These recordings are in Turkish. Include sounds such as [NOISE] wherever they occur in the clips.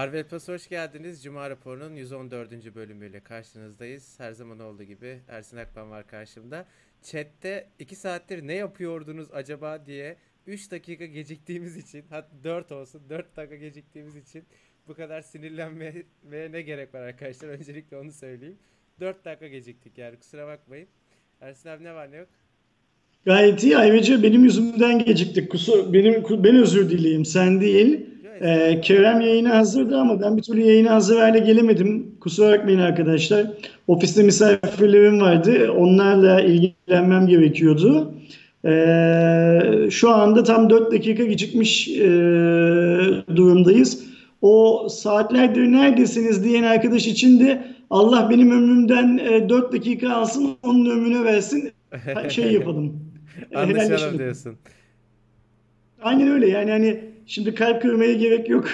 Harvey Plus hoş geldiniz. Cuma raporunun 114. bölümüyle karşınızdayız. Her zaman olduğu gibi Ersin Akban var karşımda. Chat'te 2 saattir ne yapıyordunuz acaba diye 3 dakika geciktiğimiz için hatta 4 olsun 4 dakika geciktiğimiz için bu kadar sinirlenmeye ne gerek var arkadaşlar? Öncelikle onu söyleyeyim. 4 dakika geciktik yani kusura bakmayın. Ersin abi ne var ne yok? Gayet iyi. Ayrıca benim yüzümden geciktik. Kusur, benim ben özür dileyim. Sen değil. Ee, Kerem yayını hazırdı ama ben bir türlü yayını hazır hale gelemedim. Kusura bakmayın arkadaşlar. Ofiste misafirlerim vardı. Onlarla ilgilenmem gerekiyordu. Ee, şu anda tam 4 dakika gecikmiş e, durumdayız. O saatlerdir neredesiniz diyen arkadaş için de Allah benim ömrümden e, 4 dakika alsın onun ömrüne versin. Şey yapalım. [LAUGHS] Anlaşalım diyorsun. Aynen öyle yani hani şimdi kalp kırmaya gerek yok.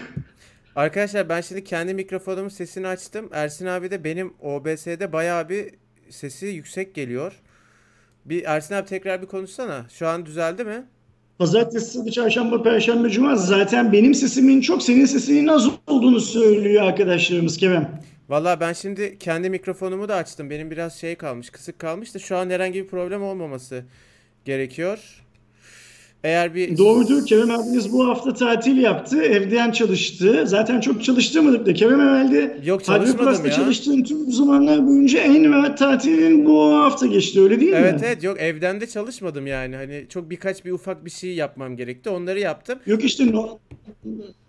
Arkadaşlar ben şimdi kendi mikrofonumun sesini açtım. Ersin abi de benim OBS'de bayağı bir sesi yüksek geliyor. Bir Ersin abi tekrar bir konuşsana. Şu an düzeldi mi? Pazartesi, salı, çarşamba, perşembe, cuma zaten benim sesimin çok senin sesinin az olduğunu söylüyor arkadaşlarımız Kerem. Valla ben şimdi kendi mikrofonumu da açtım. Benim biraz şey kalmış, kısık kalmış da şu an herhangi bir problem olmaması gerekiyor. Eğer bir Doğrudur. Kerem abiniz bu hafta tatil yaptı. Evden çalıştı. Zaten çok çalıştırmadık da Kerem evvelde Yok çalışmadım ya. çalıştığın tüm zamanlar boyunca en rahat tatilin bu hafta geçti öyle değil evet, mi? Evet evet yok evden de çalışmadım yani. Hani çok birkaç bir ufak bir şey yapmam gerekti. Onları yaptım. Yok işte no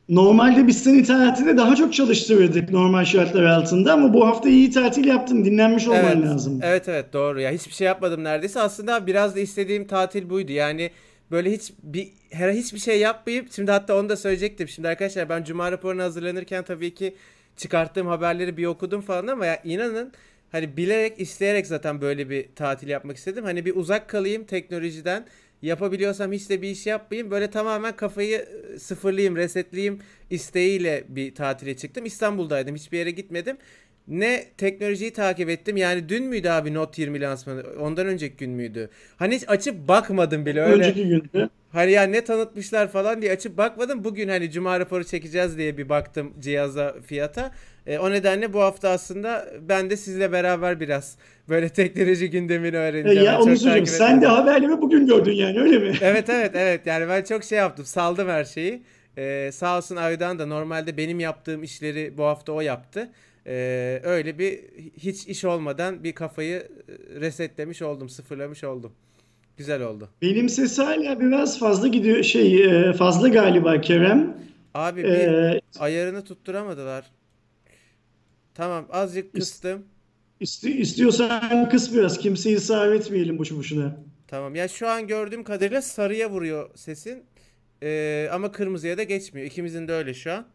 Normalde biz seni tatilde daha çok çalıştırırdık normal şartlar altında ama bu hafta iyi tatil yaptın. Dinlenmiş olman evet, lazım. Evet evet doğru ya. Hiçbir şey yapmadım neredeyse. Aslında biraz da istediğim tatil buydu. Yani böyle hiç bir her hiçbir şey yapmayıp şimdi hatta onu da söyleyecektim. Şimdi arkadaşlar ben cuma raporuna hazırlanırken tabii ki çıkarttığım haberleri bir okudum falan ama ya inanın hani bilerek isteyerek zaten böyle bir tatil yapmak istedim. Hani bir uzak kalayım teknolojiden. Yapabiliyorsam hiç de bir iş yapmayayım. Böyle tamamen kafayı ıı, sıfırlayayım, resetleyeyim isteğiyle bir tatile çıktım. İstanbul'daydım. Hiçbir yere gitmedim ne teknolojiyi takip ettim. Yani dün müydü abi Note 20 lansmanı? Ondan önceki gün müydü? Hani hiç açıp bakmadım bile öyle. Önceki gündü. Hani ya ne tanıtmışlar falan diye açıp bakmadım. Bugün hani cuma raporu çekeceğiz diye bir baktım cihaza fiyata. E, o nedenle bu hafta aslında ben de sizle beraber biraz böyle teknoloji gündemini öğreneceğim. E ya onu söyleyeyim. Sen de haberleri bugün gördün yani öyle mi? evet evet evet. Yani ben çok şey yaptım. Saldım her şeyi. Ee, sağ olsun Aydan da normalde benim yaptığım işleri bu hafta o yaptı. Ee, öyle bir hiç iş olmadan bir kafayı e, resetlemiş oldum, sıfırlamış oldum. Güzel oldu. Benim ses hala biraz fazla gidiyor şey e, fazla galiba Kerem. Abi bir ee, ayarını tutturamadılar. Tamam azıcık kıstım. İsti, istiyorsan kıs biraz. Kimseyi ısrar etmeyelim boşu boşuna. Tamam ya şu an gördüğüm kadarıyla sarıya vuruyor sesin. Ee, ama kırmızıya da geçmiyor. İkimizin de öyle şu an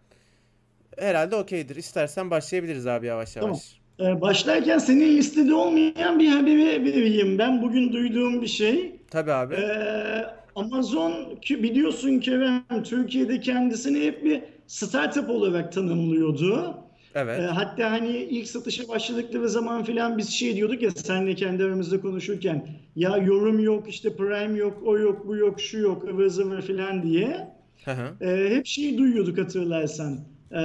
herhalde okeydir. İstersen başlayabiliriz abi yavaş yavaş. Tamam. Ee, başlarken senin listede olmayan bir haberi vereyim. Ben bugün duyduğum bir şey. Tabii abi. Ee, Amazon ki biliyorsun Kerem Türkiye'de kendisini hep bir startup olarak tanımlıyordu. Evet. Ee, hatta hani ilk satışa başladıkları zaman filan biz şey diyorduk ya senle kendi aramızda konuşurken ya yorum yok işte Prime yok o yok bu yok şu yok ıvır zıvır filan diye. Hı hı. Ee, hep şeyi duyuyorduk hatırlarsan. Ee,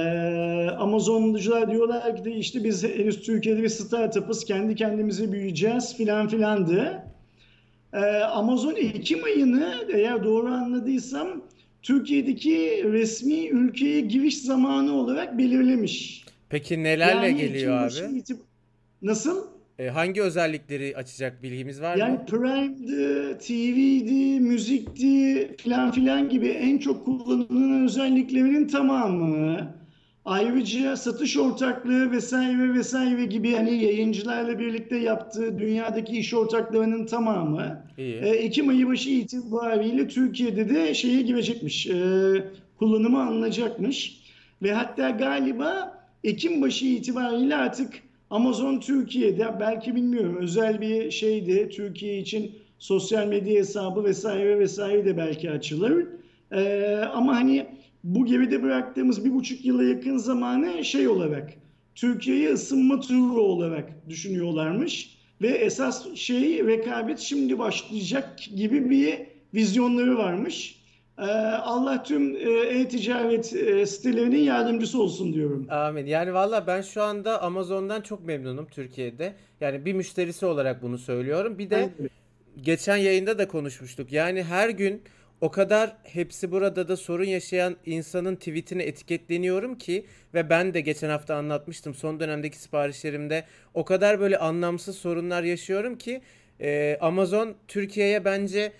Amazoncular diyorlar ki de işte biz henüz Türkiye'de bir startup'ız kendi kendimizi büyüyeceğiz filan filandı. Ee, Amazon Ekim ayını eğer doğru anladıysam Türkiye'deki resmi ülkeye giriş zamanı olarak belirlemiş. Peki nelerle yani geliyor abi? Itib- Nasıl? E, hangi özellikleri açacak bilgimiz var yani mı? Yani Prime'di, TV'di, müzikti filan filan gibi en çok kullanılan özelliklerinin tamamı Ayrıca satış ortaklığı vesaire vesaire gibi hani yayıncılarla birlikte yaptığı dünyadaki iş ortaklarının tamamı İyi. e, Ekim ayı başı itibariyle Türkiye'de de şeye girecekmiş. E, kullanımı alınacakmış. Ve hatta galiba Ekim başı itibariyle artık Amazon Türkiye'de belki bilmiyorum özel bir şeydi Türkiye için sosyal medya hesabı vesaire vesaire de belki açılır. E, ama hani bu geride bıraktığımız bir buçuk yıla yakın zamanı şey olarak Türkiye'yi ısınma turu olarak düşünüyorlarmış. Ve esas şey rekabet şimdi başlayacak gibi bir vizyonları varmış. Ee, Allah tüm e, e-ticaret e, sitelerinin yardımcısı olsun diyorum. Amin. Yani valla ben şu anda Amazon'dan çok memnunum Türkiye'de. Yani bir müşterisi olarak bunu söylüyorum. Bir de geçen yayında da konuşmuştuk. Yani her gün o kadar hepsi burada da sorun yaşayan insanın tweetini etiketleniyorum ki ve ben de geçen hafta anlatmıştım son dönemdeki siparişlerimde o kadar böyle anlamsız sorunlar yaşıyorum ki e, Amazon Türkiye'ye bence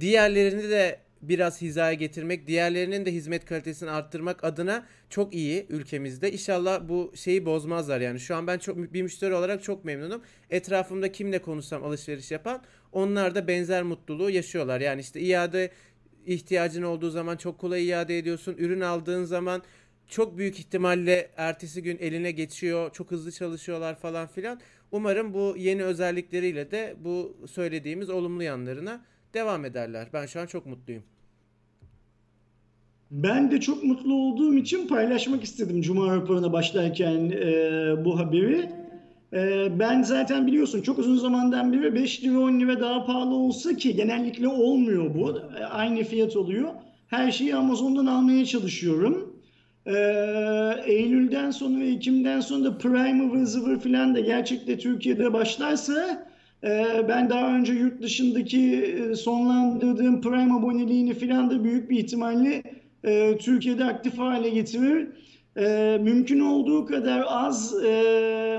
diğerlerini de biraz hizaya getirmek, diğerlerinin de hizmet kalitesini arttırmak adına çok iyi ülkemizde. İnşallah bu şeyi bozmazlar yani. Şu an ben çok bir müşteri olarak çok memnunum. Etrafımda kimle konuşsam alışveriş yapan onlar da benzer mutluluğu yaşıyorlar. Yani işte iade ihtiyacın olduğu zaman çok kolay iade ediyorsun. Ürün aldığın zaman çok büyük ihtimalle ertesi gün eline geçiyor. Çok hızlı çalışıyorlar falan filan. Umarım bu yeni özellikleriyle de bu söylediğimiz olumlu yanlarına devam ederler. Ben şu an çok mutluyum. Ben de çok mutlu olduğum için paylaşmak istedim Cuma raporuna başlarken e, bu haberi. E, ben zaten biliyorsun çok uzun zamandan beri 5 lira 10 lira daha pahalı olsa ki genellikle olmuyor bu. E, aynı fiyat oluyor. Her şeyi Amazon'dan almaya çalışıyorum. E, Eylül'den sonra ve Ekim'den sonra da Prime ıvır zıvır filan da gerçekten Türkiye'de başlarsa ee, ben daha önce yurt dışındaki e, sonlandırdığım Prime aboneliğini filan da büyük bir ihtimalle e, Türkiye'de aktif hale getirir. E, mümkün olduğu kadar az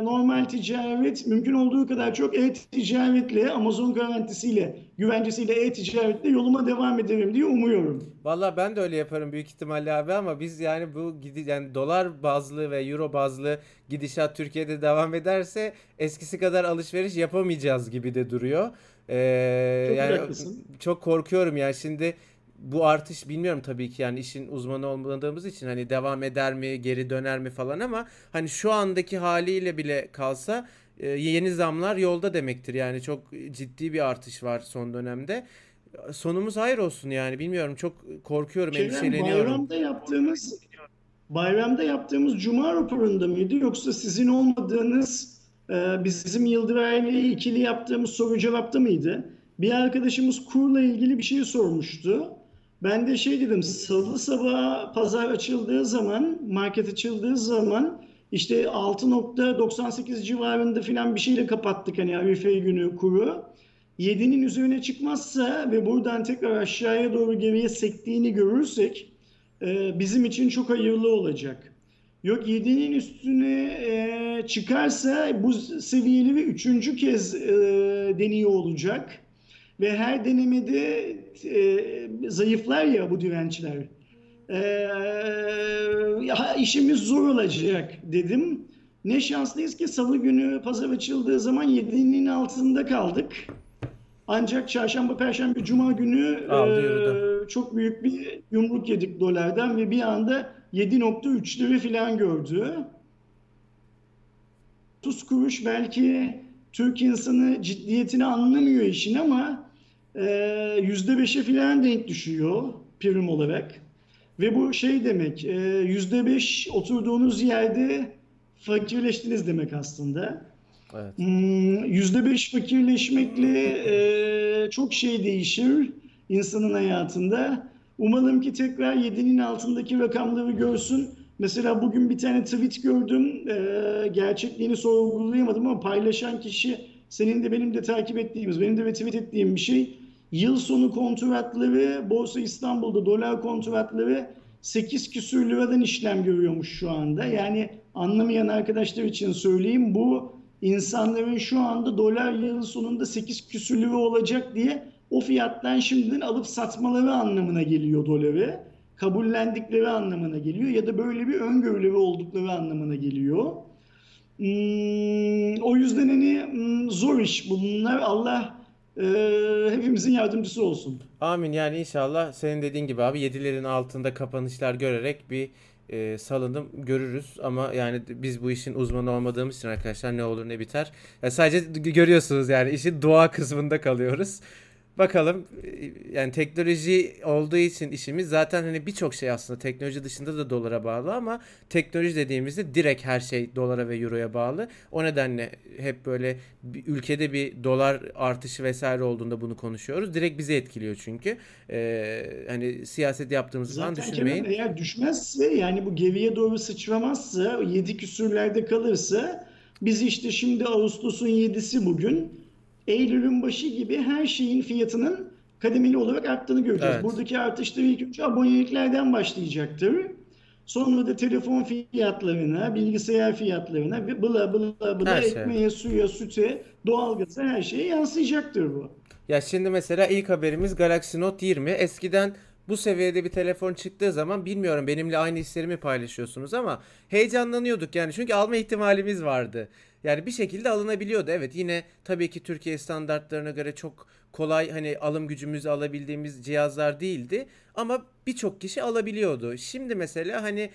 normal ticaret, mümkün olduğu kadar çok e-ticaretle, Amazon garantisiyle, güvencesiyle e-ticaretle yoluma devam ederim diye umuyorum. Valla ben de öyle yaparım büyük ihtimalle abi ama biz yani bu gidi yani dolar bazlı ve euro bazlı gidişat Türkiye'de devam ederse eskisi kadar alışveriş yapamayacağız gibi de duruyor. Ee, çok yani haklısın. çok korkuyorum yani şimdi bu artış bilmiyorum tabii ki yani işin uzmanı olmadığımız için hani devam eder mi geri döner mi falan ama hani şu andaki haliyle bile kalsa e, yeni zamlar yolda demektir yani çok ciddi bir artış var son dönemde sonumuz hayır olsun yani bilmiyorum çok korkuyorum Kerem, endişeleniyorum. Bayramda yaptığımız bayramda yaptığımız cuma raporunda mıydı yoksa sizin olmadığınız e, bizim Yıldıray ile ikili yaptığımız soru cevapta mıydı? Bir arkadaşımız kurla ilgili bir şey sormuştu. Ben de şey dedim salı sabah pazar açıldığı zaman market açıldığı zaman işte 6.98 civarında filan bir şeyle kapattık hani Arife günü kuru. 7'nin üzerine çıkmazsa ve buradan tekrar aşağıya doğru geriye sektiğini görürsek e, bizim için çok hayırlı olacak. Yok 7'nin üstüne e, çıkarsa bu seviyeleri üçüncü kez e, deniyor olacak. Ve her denemede e, zayıflar ya bu dirençler. E, işimiz zor olacak dedim. Ne şanslıyız ki salı günü pazar açıldığı zaman 7'nin altında kaldık. Ancak çarşamba, perşembe, cuma günü Aldı, e, çok büyük bir yumruk yedik dolardan ve bir anda 7.3 lira falan gördü. 30 kuruş belki Türk insanı ciddiyetini anlamıyor işin ama ee, yüzde beşe filan denk düşüyor prim olarak. Ve bu şey demek, e, yüzde beş oturduğunuz yerde fakirleştiniz demek aslında. Evet. Hmm, yüzde beş fakirleşmekle çok şey değişir insanın hayatında. Umalım ki tekrar 7'nin altındaki rakamları görsün. Mesela bugün bir tane tweet gördüm. E, gerçekliğini sorgulayamadım ama paylaşan kişi senin de benim de takip ettiğimiz, benim de retweet ettiğim bir şey. Yıl sonu kontratları Borsa İstanbul'da dolar kontratları 8 küsür liradan işlem görüyormuş şu anda. Yani anlamayan arkadaşlar için söyleyeyim bu insanların şu anda dolar yıl sonunda 8 küsür lira olacak diye o fiyattan şimdiden alıp satmaları anlamına geliyor doları. Kabullendikleri anlamına geliyor ya da böyle bir öngörüleri oldukları anlamına geliyor. Hmm, o yüzden hani hmm, zor iş bunlar. Allah e, hepimizin yardımcısı olsun. Amin yani inşallah senin dediğin gibi abi yedilerin altında kapanışlar görerek bir e, salınım görürüz ama yani biz bu işin uzmanı olmadığımız için arkadaşlar ne olur ne biter. Ya sadece görüyorsunuz yani işin dua kısmında kalıyoruz. Bakalım yani teknoloji olduğu için işimiz zaten hani birçok şey aslında teknoloji dışında da dolara bağlı ama teknoloji dediğimizde direkt her şey dolara ve euroya bağlı. O nedenle hep böyle bir ülkede bir dolar artışı vesaire olduğunda bunu konuşuyoruz. Direkt bizi etkiliyor çünkü. Ee, hani siyaset yaptığımız zaman düşünmeyin. Kemal, eğer düşmezse yani bu geriye doğru sıçramazsa 7 küsürlerde kalırsa biz işte şimdi Ağustos'un 7'si bugün Eylül'ün başı gibi her şeyin fiyatının kademeli olarak arttığını göreceğiz. Evet. Buradaki artışlar ilk önce aboneliklerden başlayacaktır. Sonra da telefon fiyatlarına, bilgisayar fiyatlarına ve bla bla bla her şey. ekmeğe, suya, süte, doğalgaza her şeye yansıyacaktır bu. Ya şimdi mesela ilk haberimiz Galaxy Note 20. Eskiden bu seviyede bir telefon çıktığı zaman bilmiyorum benimle aynı hislerimi paylaşıyorsunuz ama heyecanlanıyorduk yani çünkü alma ihtimalimiz vardı. Yani bir şekilde alınabiliyordu. Evet yine tabii ki Türkiye standartlarına göre çok kolay hani alım gücümüzü alabildiğimiz cihazlar değildi ama birçok kişi alabiliyordu. Şimdi mesela hani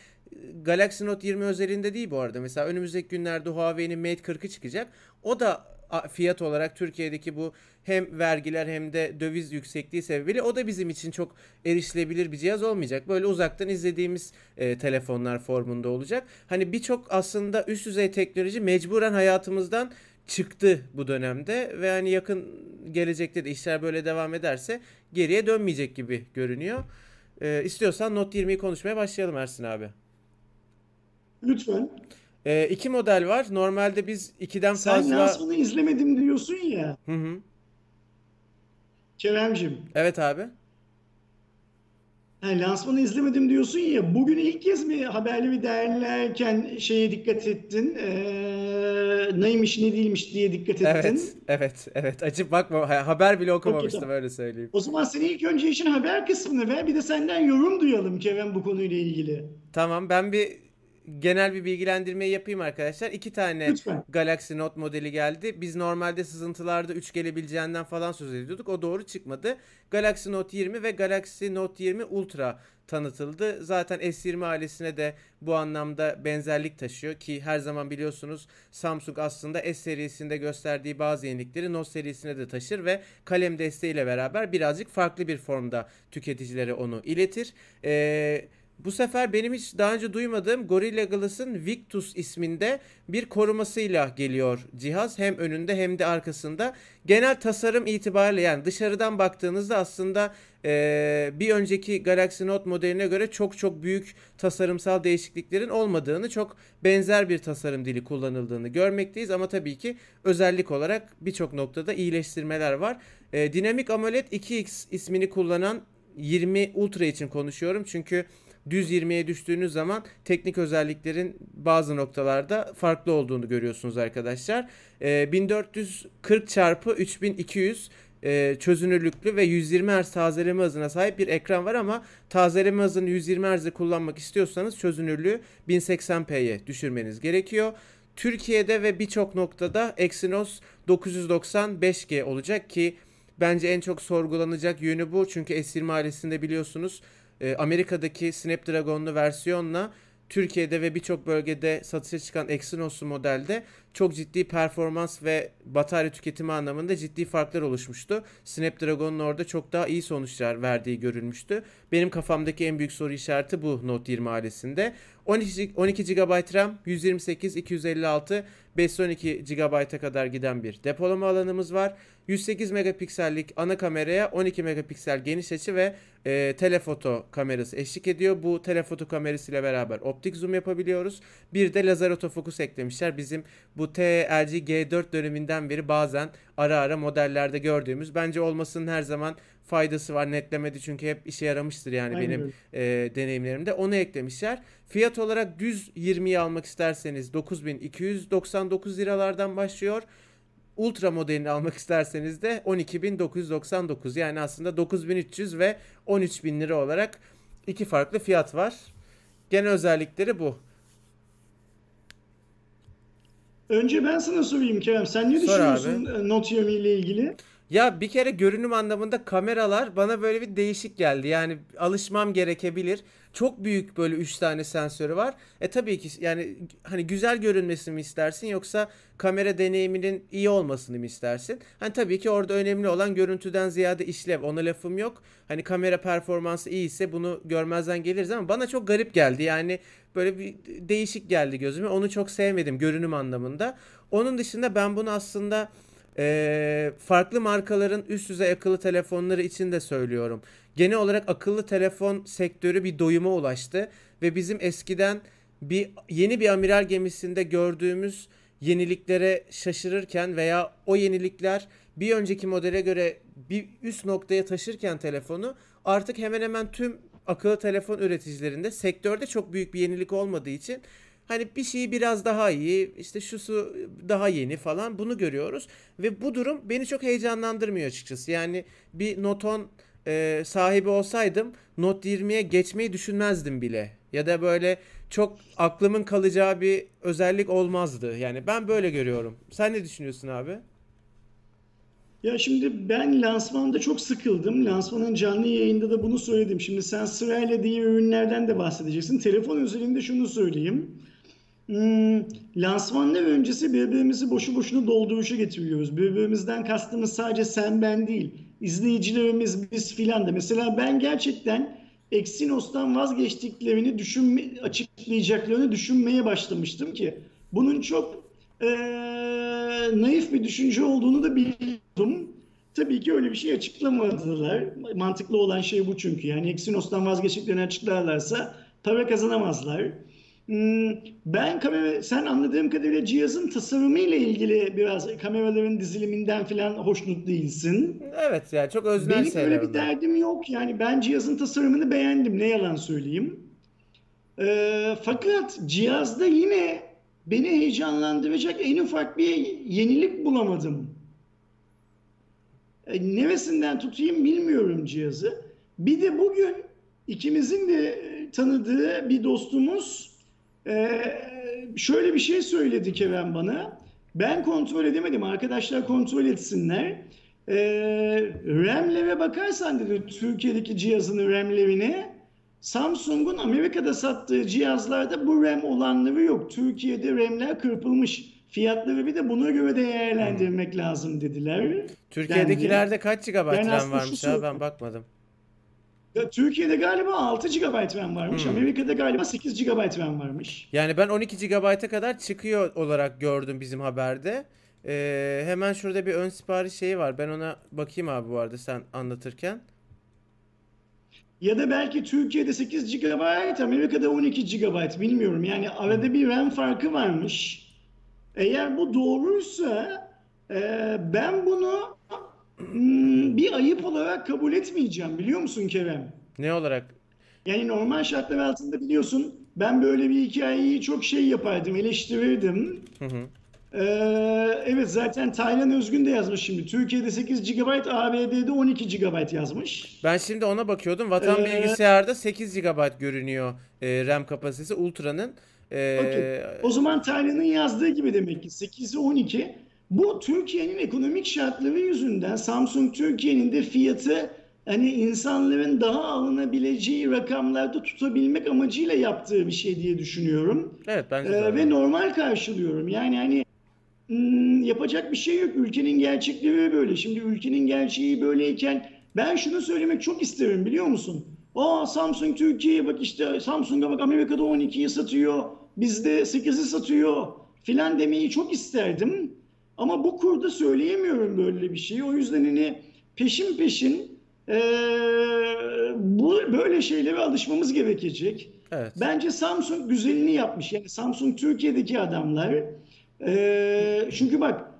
Galaxy Note 20 özelinde değil bu arada. Mesela önümüzdeki günlerde Huawei'nin Mate 40'ı çıkacak. O da fiyat olarak Türkiye'deki bu hem vergiler hem de döviz yüksekliği sebebiyle o da bizim için çok erişilebilir bir cihaz olmayacak. Böyle uzaktan izlediğimiz e, telefonlar formunda olacak. Hani birçok aslında üst düzey teknoloji mecburen hayatımızdan çıktı bu dönemde ve hani yakın gelecekte de işler böyle devam ederse geriye dönmeyecek gibi görünüyor. E, istiyorsan Note 20'yi konuşmaya başlayalım Ersin abi. Lütfen. E, iki model var. Normalde biz ikiden Sen fazla... Sen lansmanı izlemedim diyorsun ya. Hı hı. Kerem'cim. Evet abi. Yani lansmanı izlemedim diyorsun ya. Bugün ilk kez mi haberleri değerlerken şeye dikkat ettin? Ee, neymiş ne değilmiş diye dikkat ettin. Evet, evet, evet. Açıp bakma. Haber bile okumamıştım okay, öyle söyleyeyim. O zaman sen ilk önce işin haber kısmını ver. Bir de senden yorum duyalım Kerem bu konuyla ilgili. Tamam ben bir genel bir bilgilendirme yapayım arkadaşlar. İki tane Lütfen. Galaxy Note modeli geldi. Biz normalde sızıntılarda 3 gelebileceğinden falan söz ediyorduk. O doğru çıkmadı. Galaxy Note 20 ve Galaxy Note 20 Ultra tanıtıldı. Zaten S20 ailesine de bu anlamda benzerlik taşıyor ki her zaman biliyorsunuz Samsung aslında S serisinde gösterdiği bazı yenilikleri Note serisine de taşır ve kalem desteğiyle beraber birazcık farklı bir formda tüketicilere onu iletir. Eee bu sefer benim hiç daha önce duymadığım Gorilla Glass'ın Victus isminde bir korumasıyla geliyor cihaz. Hem önünde hem de arkasında. Genel tasarım itibariyle yani dışarıdan baktığınızda aslında e, bir önceki Galaxy Note modeline göre çok çok büyük tasarımsal değişikliklerin olmadığını, çok benzer bir tasarım dili kullanıldığını görmekteyiz. Ama tabii ki özellik olarak birçok noktada iyileştirmeler var. E, Dinamik AMOLED 2X ismini kullanan 20 Ultra için konuşuyorum. Çünkü düz 20'ye düştüğünüz zaman teknik özelliklerin bazı noktalarda farklı olduğunu görüyorsunuz arkadaşlar. E, 1440 çarpı 3200 e, çözünürlüklü ve 120 Hz tazeleme hızına sahip bir ekran var ama tazeleme hızını 120 Hz'de kullanmak istiyorsanız çözünürlüğü 1080p'ye düşürmeniz gerekiyor. Türkiye'de ve birçok noktada Exynos 990 5G olacak ki bence en çok sorgulanacak yönü bu. Çünkü S20 ailesinde biliyorsunuz e, Amerika'daki Snapdragon'lu versiyonla Türkiye'de ve birçok bölgede satışa çıkan Exynos'lu modelde çok ciddi performans ve batarya tüketimi anlamında ciddi farklar oluşmuştu. Snapdragon'un orada çok daha iyi sonuçlar verdiği görülmüştü. Benim kafamdaki en büyük soru işareti bu Note 20 ailesinde. 12, 12 GB RAM, 128, 256, 512 GB'a kadar giden bir depolama alanımız var. 108 megapiksellik ana kameraya 12 megapiksel geniş açı ve e, telefoto kamerası eşlik ediyor. Bu telefoto kamerası ile beraber optik zoom yapabiliyoruz. Bir de lazer otofokus eklemişler. Bizim bu TLG G4 döneminden beri bazen ara ara modellerde gördüğümüz bence olmasının her zaman faydası var. Netlemedi çünkü hep işe yaramıştır yani Aynen. benim e, deneyimlerimde. Onu eklemişler. Fiyat olarak düz 20'yi almak isterseniz 9299 liralardan başlıyor. Ultra modelini almak isterseniz de 12.999 yani aslında 9300 ve 13.000 lira olarak iki farklı fiyat var. Genel özellikleri bu. Önce ben sana sorayım Kerem. Sen ne Sor düşünüyorsun abi. E, Note 20 ile ilgili? Ya bir kere görünüm anlamında kameralar bana böyle bir değişik geldi. Yani alışmam gerekebilir. Çok büyük böyle 3 tane sensörü var. E tabii ki yani hani güzel görünmesini mi istersin yoksa kamera deneyiminin iyi olmasını mı istersin? Hani tabii ki orada önemli olan görüntüden ziyade işlev. Ona lafım yok. Hani kamera performansı iyi ise bunu görmezden geliriz ama bana çok garip geldi. Yani böyle bir değişik geldi gözüme. Onu çok sevmedim görünüm anlamında. Onun dışında ben bunu aslında e, farklı markaların üst düzey akıllı telefonları için de söylüyorum. Genel olarak akıllı telefon sektörü bir doyuma ulaştı ve bizim eskiden bir yeni bir amiral gemisinde gördüğümüz yeniliklere şaşırırken veya o yenilikler bir önceki modele göre bir üst noktaya taşırken telefonu artık hemen hemen tüm akıllı telefon üreticilerinde sektörde çok büyük bir yenilik olmadığı için Hani bir şeyi biraz daha iyi, işte şusu daha yeni falan bunu görüyoruz. Ve bu durum beni çok heyecanlandırmıyor açıkçası. Yani bir Noton e, sahibi olsaydım Note 20'ye geçmeyi düşünmezdim bile. Ya da böyle çok aklımın kalacağı bir özellik olmazdı. Yani ben böyle görüyorum. Sen ne düşünüyorsun abi? Ya şimdi ben lansmanda çok sıkıldım. Lansmanın canlı yayında da bunu söyledim. Şimdi sen sırayla diğer ürünlerden de bahsedeceksin. Telefon özelinde şunu söyleyeyim. Hmm, lansmanlar öncesi birbirimizi boşu boşuna dolduruşa getiriyoruz. Birbirimizden kastımız sadece sen ben değil. İzleyicilerimiz biz filan da. Mesela ben gerçekten Exynos'tan vazgeçtiklerini düşünme, açıklayacaklarını düşünmeye başlamıştım ki bunun çok e, naif bir düşünce olduğunu da biliyordum. Tabii ki öyle bir şey açıklamadılar. Mantıklı olan şey bu çünkü. Yani Exynos'tan vazgeçtiklerini açıklarlarsa para kazanamazlar. Hmm, ben kamera, sen anladığım kadarıyla cihazın tasarımı ile ilgili biraz kameraların diziliminden falan hoşnut değilsin. Evet yani çok öznel Benim öyle bir derdim yok. Yani ben cihazın tasarımını beğendim. Ne yalan söyleyeyim. Ee, fakat cihazda yine beni heyecanlandıracak en ufak bir yenilik bulamadım. Ee, neresinden tutayım bilmiyorum cihazı. Bir de bugün ikimizin de tanıdığı bir dostumuz ee, şöyle bir şey söyledi Kerem bana. Ben kontrol edemedim. Arkadaşlar kontrol etsinler. Ee, RAM'lere bakarsan dedi Türkiye'deki cihazın RAM'lerine Samsung'un Amerika'da sattığı cihazlarda bu RAM olanları yok. Türkiye'de RAM'ler kırpılmış. Fiyatları bir de buna göre değerlendirmek hmm. lazım dediler. Türkiye'dekilerde kaç GB RAM varmış ya ben bakmadım. Ya Türkiye'de galiba 6 GB RAM varmış. Hmm. Amerika'da galiba 8 GB RAM varmış. Yani ben 12 GB'a kadar çıkıyor olarak gördüm bizim haberde. Ee, hemen şurada bir ön sipariş şeyi var. Ben ona bakayım abi bu arada sen anlatırken. Ya da belki Türkiye'de 8 GB, Amerika'da 12 GB bilmiyorum. Yani arada bir RAM farkı varmış. Eğer bu doğruysa e, ben bunu Hmm, bir ayıp olarak kabul etmeyeceğim biliyor musun Kerem? Ne olarak? Yani normal şartlar altında biliyorsun ben böyle bir hikayeyi çok şey yapardım, eleştirirdim. Hı hı. Ee, evet zaten Taylan Özgün de yazmış şimdi. Türkiye'de 8 GB, ABD'de 12 GB yazmış. Ben şimdi ona bakıyordum. Vatan ee, bilgisayarda 8 GB görünüyor e, RAM kapasitesi Ultra'nın. Ee, okay. O zaman Taylan'ın yazdığı gibi demek ki 8'i 12. Bu Türkiye'nin ekonomik şartları yüzünden Samsung Türkiye'nin de fiyatı hani insanların daha alınabileceği rakamlarda tutabilmek amacıyla yaptığı bir şey diye düşünüyorum. Evet de. Ee, ve normal karşılıyorum. Yani hani hmm, yapacak bir şey yok. Ülkenin gerçekleri böyle. Şimdi ülkenin gerçeği böyleyken ben şunu söylemek çok isterim biliyor musun? Aa Samsung Türkiye'ye bak işte Samsung'a bak Amerika'da 12'yi satıyor. Bizde 8'i satıyor filan demeyi çok isterdim. Ama bu kurda söyleyemiyorum böyle bir şeyi. O yüzden hani peşin peşin e, bu böyle şeylere alışmamız gerekecek. Evet. Bence Samsung güzelini yapmış. Yani Samsung Türkiye'deki adamlar. E, çünkü bak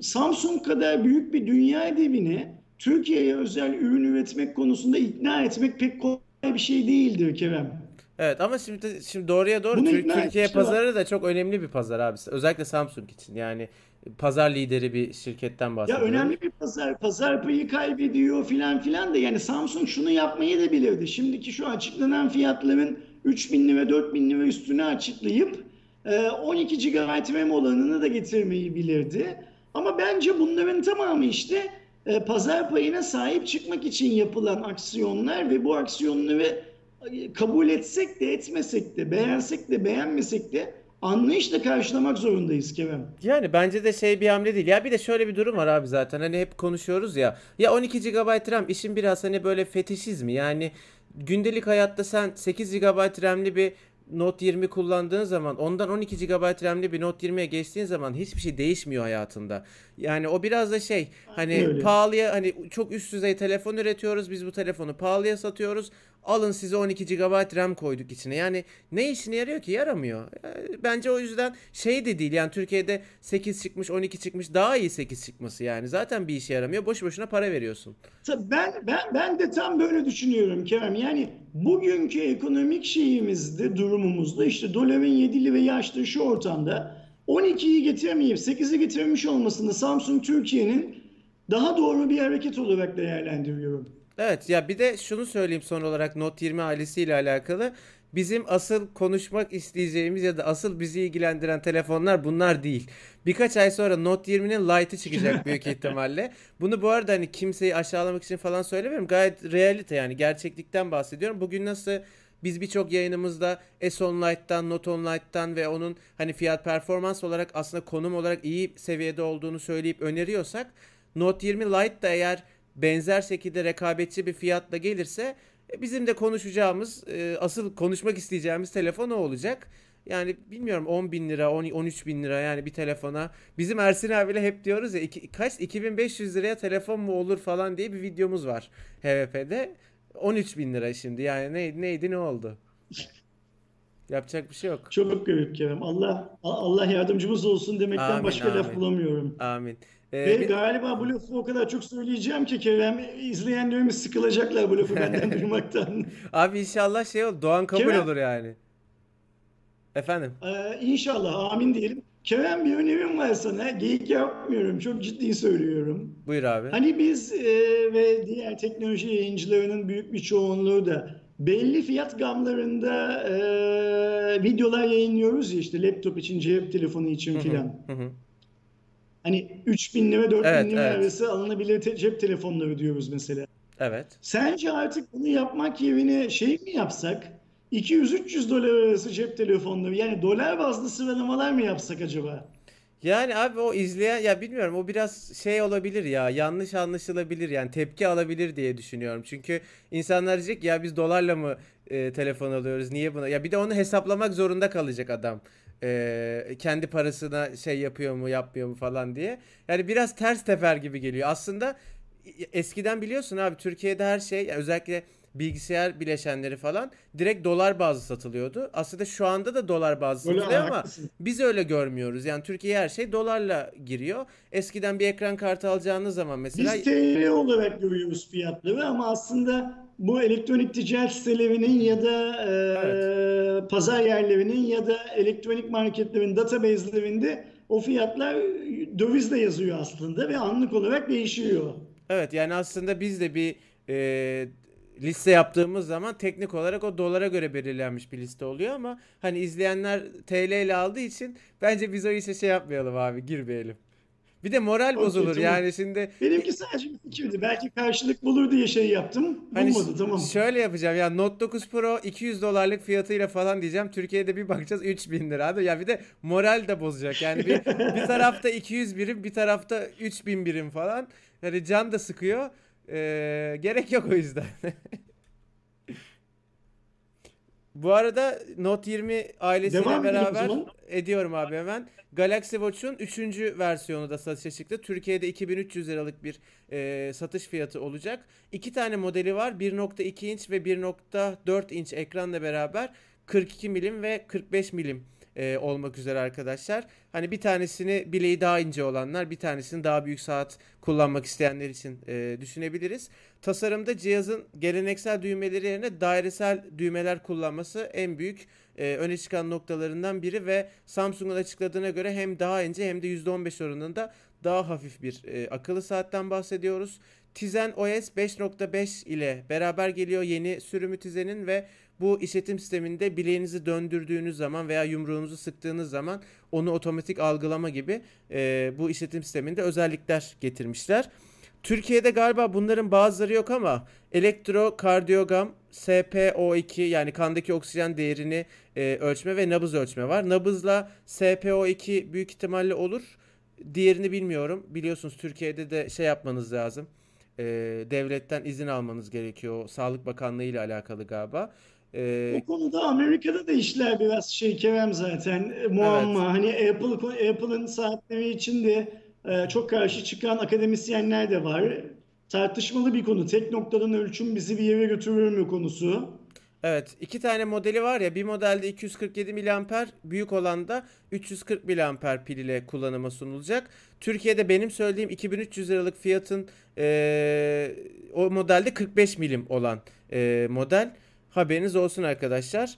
Samsung kadar büyük bir dünya devini Türkiye'ye özel ürün üretmek konusunda ikna etmek pek kolay bir şey değildir Kerem. Evet ama şimdi şimdi doğruya doğru Türkiye pazarı da çok önemli bir pazar abi. Özellikle Samsung için. Yani pazar lideri bir şirketten bahsediyorum. Ya önemli bir pazar. Pazar payı kaybediyor filan filan da yani Samsung şunu yapmayı da bilirdi. Şimdiki şu açıklanan fiyatların 3000 lira 4000 lira üstüne açıklayıp 12 GB RAM olanını da getirmeyi bilirdi. Ama bence bunların tamamı işte e, pazar payına sahip çıkmak için yapılan aksiyonlar ve bu aksiyonları e, kabul etsek de etmesek de beğensek de beğenmesek de anlayışla karşılamak zorundayız Kerem. Yani bence de şey bir hamle değil. Ya bir de şöyle bir durum var abi zaten. Hani hep konuşuyoruz ya. Ya 12 GB RAM işin biraz hani böyle fetişizmi. Yani gündelik hayatta sen 8 GB RAM'li bir Note 20 kullandığın zaman ondan 12 GB RAM'li bir Note 20'ye geçtiğin zaman hiçbir şey değişmiyor hayatında. Yani o biraz da şey hani Öyle. pahalıya hani çok üst düzey telefon üretiyoruz biz bu telefonu pahalıya satıyoruz. Alın size 12 GB RAM koyduk içine. Yani ne işine yarıyor ki? Yaramıyor. Yani bence o yüzden şey de değil. Yani Türkiye'de 8 çıkmış, 12 çıkmış. Daha iyi 8 çıkması yani. Zaten bir işe yaramıyor. Boş boşuna para veriyorsun. Ben, ben, ben de tam böyle düşünüyorum Kerem. Yani bugünkü ekonomik şeyimizde, durumumuzda işte doların 7'li ve yaşlı şu ortamda 12'yi getiremeyip 8'i getirmiş olmasını Samsung Türkiye'nin daha doğru bir hareket olarak değerlendiriyorum. Evet ya bir de şunu söyleyeyim son olarak Note 20 ailesiyle alakalı. Bizim asıl konuşmak isteyeceğimiz ya da asıl bizi ilgilendiren telefonlar bunlar değil. Birkaç ay sonra Note 20'nin Lite'ı çıkacak [LAUGHS] büyük ihtimalle. Bunu bu arada hani kimseyi aşağılamak için falan söylemiyorum. Gayet realite yani gerçeklikten bahsediyorum. Bugün nasıl biz birçok yayınımızda S10 Lite'dan, Note 10 Lite'dan ve onun hani fiyat performans olarak aslında konum olarak iyi seviyede olduğunu söyleyip öneriyorsak Note 20 Lite da eğer benzer şekilde rekabetçi bir fiyatla gelirse e, bizim de konuşacağımız e, asıl konuşmak isteyeceğimiz telefon o olacak. Yani bilmiyorum 10 bin lira 10, 13 bin lira yani bir telefona. Bizim Ersin abiyle hep diyoruz ya iki, kaç 2500 liraya telefon mu olur falan diye bir videomuz var HVP'de. 13 bin lira şimdi yani ne, neydi ne oldu? Yapacak bir şey yok. Çok garip Kerem. Allah Allah yardımcımız olsun demekten Amin başka laf amin. bulamıyorum. Amin. Ee, Ve bir- galiba bu lafı o kadar çok söyleyeceğim ki Kerem izleyenlerimiz sıkılacaklar bu lafı benden [LAUGHS] duymaktan. abi inşallah şey olur. Doğan kabul Kerem- olur yani. Efendim. Ee, inşallah amin diyelim. Kerem bir önerim var sana. Geyik yapmıyorum. Çok ciddi söylüyorum. Buyur abi. Hani biz e, ve diğer teknoloji yayıncılarının büyük bir çoğunluğu da belli fiyat gamlarında e, videolar yayınlıyoruz ya işte laptop için, cep telefonu için Hı hı, filan. Hani 3000 lira 4000 Evet, lira evet. arası alınabilir te- cep telefonları diyoruz mesela. Evet. Sence artık bunu yapmak yerine şey mi yapsak? 200-300 dolar arası cep telefonları yani dolar bazlı sıralamalar mı yapsak acaba? Yani abi o izleyen ya bilmiyorum o biraz şey olabilir ya yanlış anlaşılabilir yani tepki alabilir diye düşünüyorum. Çünkü insanlar diyecek ya biz dolarla mı e, telefon alıyoruz niye buna ya bir de onu hesaplamak zorunda kalacak adam. E, kendi parasına şey yapıyor mu yapmıyor mu falan diye. Yani biraz ters teper gibi geliyor. Aslında eskiden biliyorsun abi Türkiye'de her şey yani özellikle bilgisayar bileşenleri falan direkt dolar bazlı satılıyordu. Aslında şu anda da dolar bazlı Öyle satılıyor ama haklısın. biz öyle görmüyoruz. Yani Türkiye'ye her şey dolarla giriyor. Eskiden bir ekran kartı alacağınız zaman mesela Biz TL olarak görüyoruz fiyatları ama aslında bu elektronik ticaret sitelerinin ya da e, pazar yerlerinin ya da elektronik marketlerin database'lerinde o fiyatlar dövizle yazıyor aslında ve anlık olarak değişiyor. evet yani aslında biz de bir e, liste yaptığımız zaman teknik olarak o dolara göre belirlenmiş bir liste oluyor ama hani izleyenler TL ile aldığı için bence biz o işe şey yapmayalım abi girmeyelim. Bir de moral Okey, bozulur tamam. yani şimdi Benimki sadece bir fikirdi. Belki karşılık bulur diye şey yaptım. Hani Bulmadı tamam. şöyle yapacağım ya Note 9 Pro 200 dolarlık fiyatıyla falan diyeceğim. Türkiye'de bir bakacağız 3000 lira. Abi ya bir de moral de bozacak. Yani bir, [LAUGHS] bir tarafta 200 birim bir tarafta 3000 birim falan. Yani can da sıkıyor. Ee, gerek yok o yüzden. [LAUGHS] Bu arada Note 20 ailesiyle Devam beraber ediyorum abi hemen. Galaxy Watch'un 3. versiyonu da satışa çıktı. Türkiye'de 2300 liralık bir e, satış fiyatı olacak. İki tane modeli var. 1.2 inç ve 1.4 inç ekranla beraber 42 milim ve 45 milim e, olmak üzere arkadaşlar. Hani bir tanesini bileği daha ince olanlar, bir tanesini daha büyük saat kullanmak isteyenler için e, düşünebiliriz. Tasarımda cihazın geleneksel düğmeleri yerine dairesel düğmeler kullanması en büyük e, öne çıkan noktalarından biri ve Samsung'un açıkladığına göre hem daha ince hem de %15 oranında daha hafif bir e, akıllı saatten bahsediyoruz. Tizen OS 5.5 ile beraber geliyor yeni sürümü Tizen'in ve bu işletim sisteminde bileğinizi döndürdüğünüz zaman veya yumruğunuzu sıktığınız zaman onu otomatik algılama gibi e, bu işletim sisteminde özellikler getirmişler. Türkiye'de galiba bunların bazıları yok ama elektrokardiyogram, SPO2 yani kandaki oksijen değerini e, ölçme ve nabız ölçme var. Nabızla SPO2 büyük ihtimalle olur. Diğerini bilmiyorum. Biliyorsunuz Türkiye'de de şey yapmanız lazım. E, devletten izin almanız gerekiyor. Sağlık Bakanlığı ile alakalı galiba. E, o konuda Amerika'da da işler biraz şey Kerem zaten e, muamma. Evet. Hani Apple Apple'ın saatleri için de e, çok karşı çıkan akademisyenler de var. Tartışmalı bir konu. Tek noktadan ölçüm bizi bir yere götürür mü konusu. Evet iki tane modeli var ya bir modelde 247 mAh büyük olan da 340 mAh pil ile kullanıma sunulacak. Türkiye'de benim söylediğim 2300 liralık fiyatın e, o modelde 45 milim olan e, model. Haberiniz olsun arkadaşlar.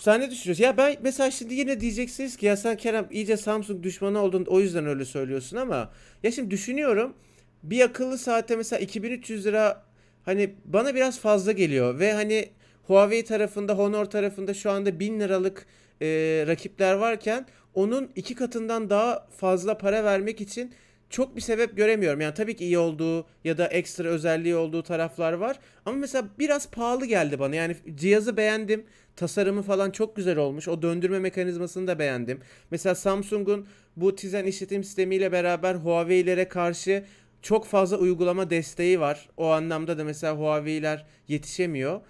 Sen ne düşünüyorsun? Ya ben mesela şimdi yine diyeceksiniz ki ya sen Kerem iyice Samsung düşmanı oldun o yüzden öyle söylüyorsun ama ya şimdi düşünüyorum bir akıllı saate mesela 2300 lira hani bana biraz fazla geliyor ve hani Huawei tarafında Honor tarafında şu anda 1000 liralık e, rakipler varken onun iki katından daha fazla para vermek için çok bir sebep göremiyorum. Yani tabii ki iyi olduğu ya da ekstra özelliği olduğu taraflar var. Ama mesela biraz pahalı geldi bana. Yani cihazı beğendim. Tasarımı falan çok güzel olmuş. O döndürme mekanizmasını da beğendim. Mesela Samsung'un bu Tizen işletim sistemiyle beraber Huawei'lere karşı çok fazla uygulama desteği var. O anlamda da mesela Huawei'ler yetişemiyor.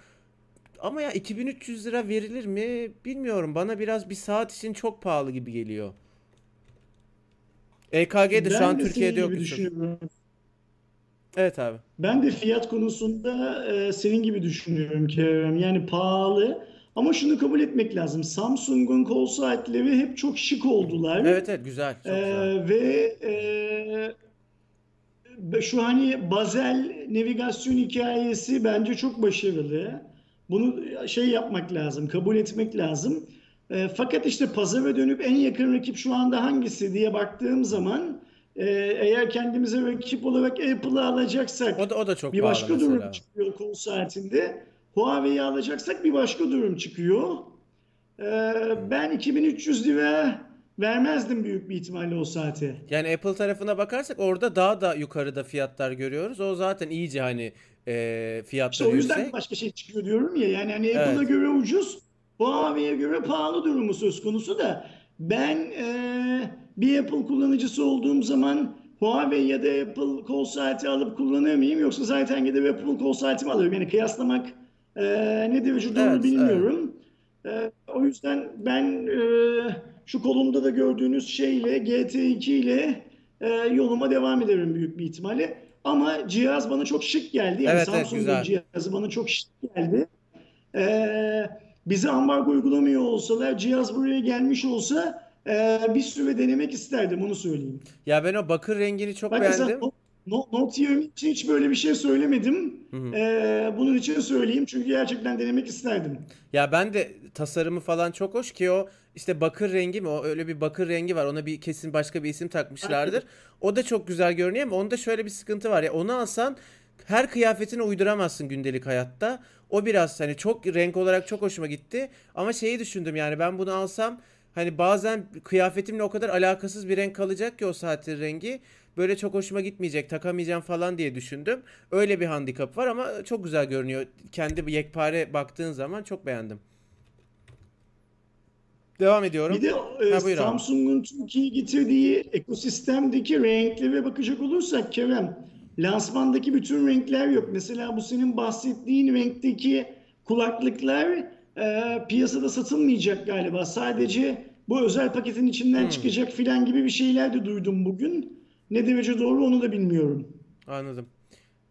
Ama ya 2300 lira verilir mi bilmiyorum. Bana biraz bir saat için çok pahalı gibi geliyor. EKG de şu an Türkiye'de yok. Evet abi. Ben de fiyat konusunda e, senin gibi düşünüyorum Kerem. Yani pahalı ama şunu kabul etmek lazım. Samsung'un kol saatleri hep çok şık oldular. Evet evet güzel. Çok ee, güzel. Ve e, şu hani bazel navigasyon hikayesi bence çok başarılı. Bunu şey yapmak lazım, kabul etmek lazım. E, fakat işte pazara dönüp en yakın rakip şu anda hangisi diye baktığım zaman e, eğer kendimize rakip olarak Apple'ı alacaksak o da, o da çok bir başka mesela. durum çıkıyor kol saatinde. Huawei'yi alacaksak bir başka durum çıkıyor. E, ben 2300 lira vermezdim büyük bir ihtimalle o saate. Yani Apple tarafına bakarsak orada daha da yukarıda fiyatlar görüyoruz. O zaten iyice hani e, fiyatlar işte o yüzden yüksek. başka şey çıkıyor diyorum ya. Yani hani Apple'a evet. göre ucuz Huawei'ye göre pahalı durumu söz konusu da ben e, bir Apple kullanıcısı olduğum zaman Huawei ya da Apple kol saati alıp kullanır mıyım yoksa zaten gidip Apple kol saati mi alıyorum? Yani kıyaslamak e, ne derece doğru evet, bilmiyorum. Evet. E, o yüzden ben e, şu kolumda da gördüğünüz şeyle GT2 ile e, yoluma devam ederim büyük bir ihtimalle. Ama cihaz bana çok şık geldi. Yani evet, Samsung'un evet, cihazı bana çok şık geldi. Eee bize ambargo uygulamıyor olsalar, cihaz buraya gelmiş olsa e, bir süre denemek isterdim onu söyleyeyim. Ya ben o bakır rengini çok Bak beğendim. Note 20 için hiç böyle bir şey söylemedim. Hı hı. Ee, bunun için söyleyeyim çünkü gerçekten denemek isterdim. Ya ben de tasarımı falan çok hoş ki o işte bakır rengi mi o öyle bir bakır rengi var ona bir kesin başka bir isim takmışlardır. O da çok güzel görünüyor ama onda şöyle bir sıkıntı var ya onu alsan her kıyafetini uyduramazsın gündelik hayatta. O biraz hani çok renk olarak çok hoşuma gitti. Ama şeyi düşündüm yani ben bunu alsam hani bazen kıyafetimle o kadar alakasız bir renk kalacak ki o saatin rengi. Böyle çok hoşuma gitmeyecek takamayacağım falan diye düşündüm. Öyle bir handikap var ama çok güzel görünüyor. Kendi yekpare baktığın zaman çok beğendim. Devam ediyorum. Bir de e, Samsung'un Türkiye'ye getirdiği ekosistemdeki renklere bakacak olursak Kerem lansmandaki bütün renkler yok. Mesela bu senin bahsettiğin renkteki kulaklıklar e, piyasada satılmayacak galiba. Sadece bu özel paketin içinden hmm. çıkacak filan gibi bir şeyler de duydum bugün. Ne derece doğru onu da bilmiyorum. Anladım.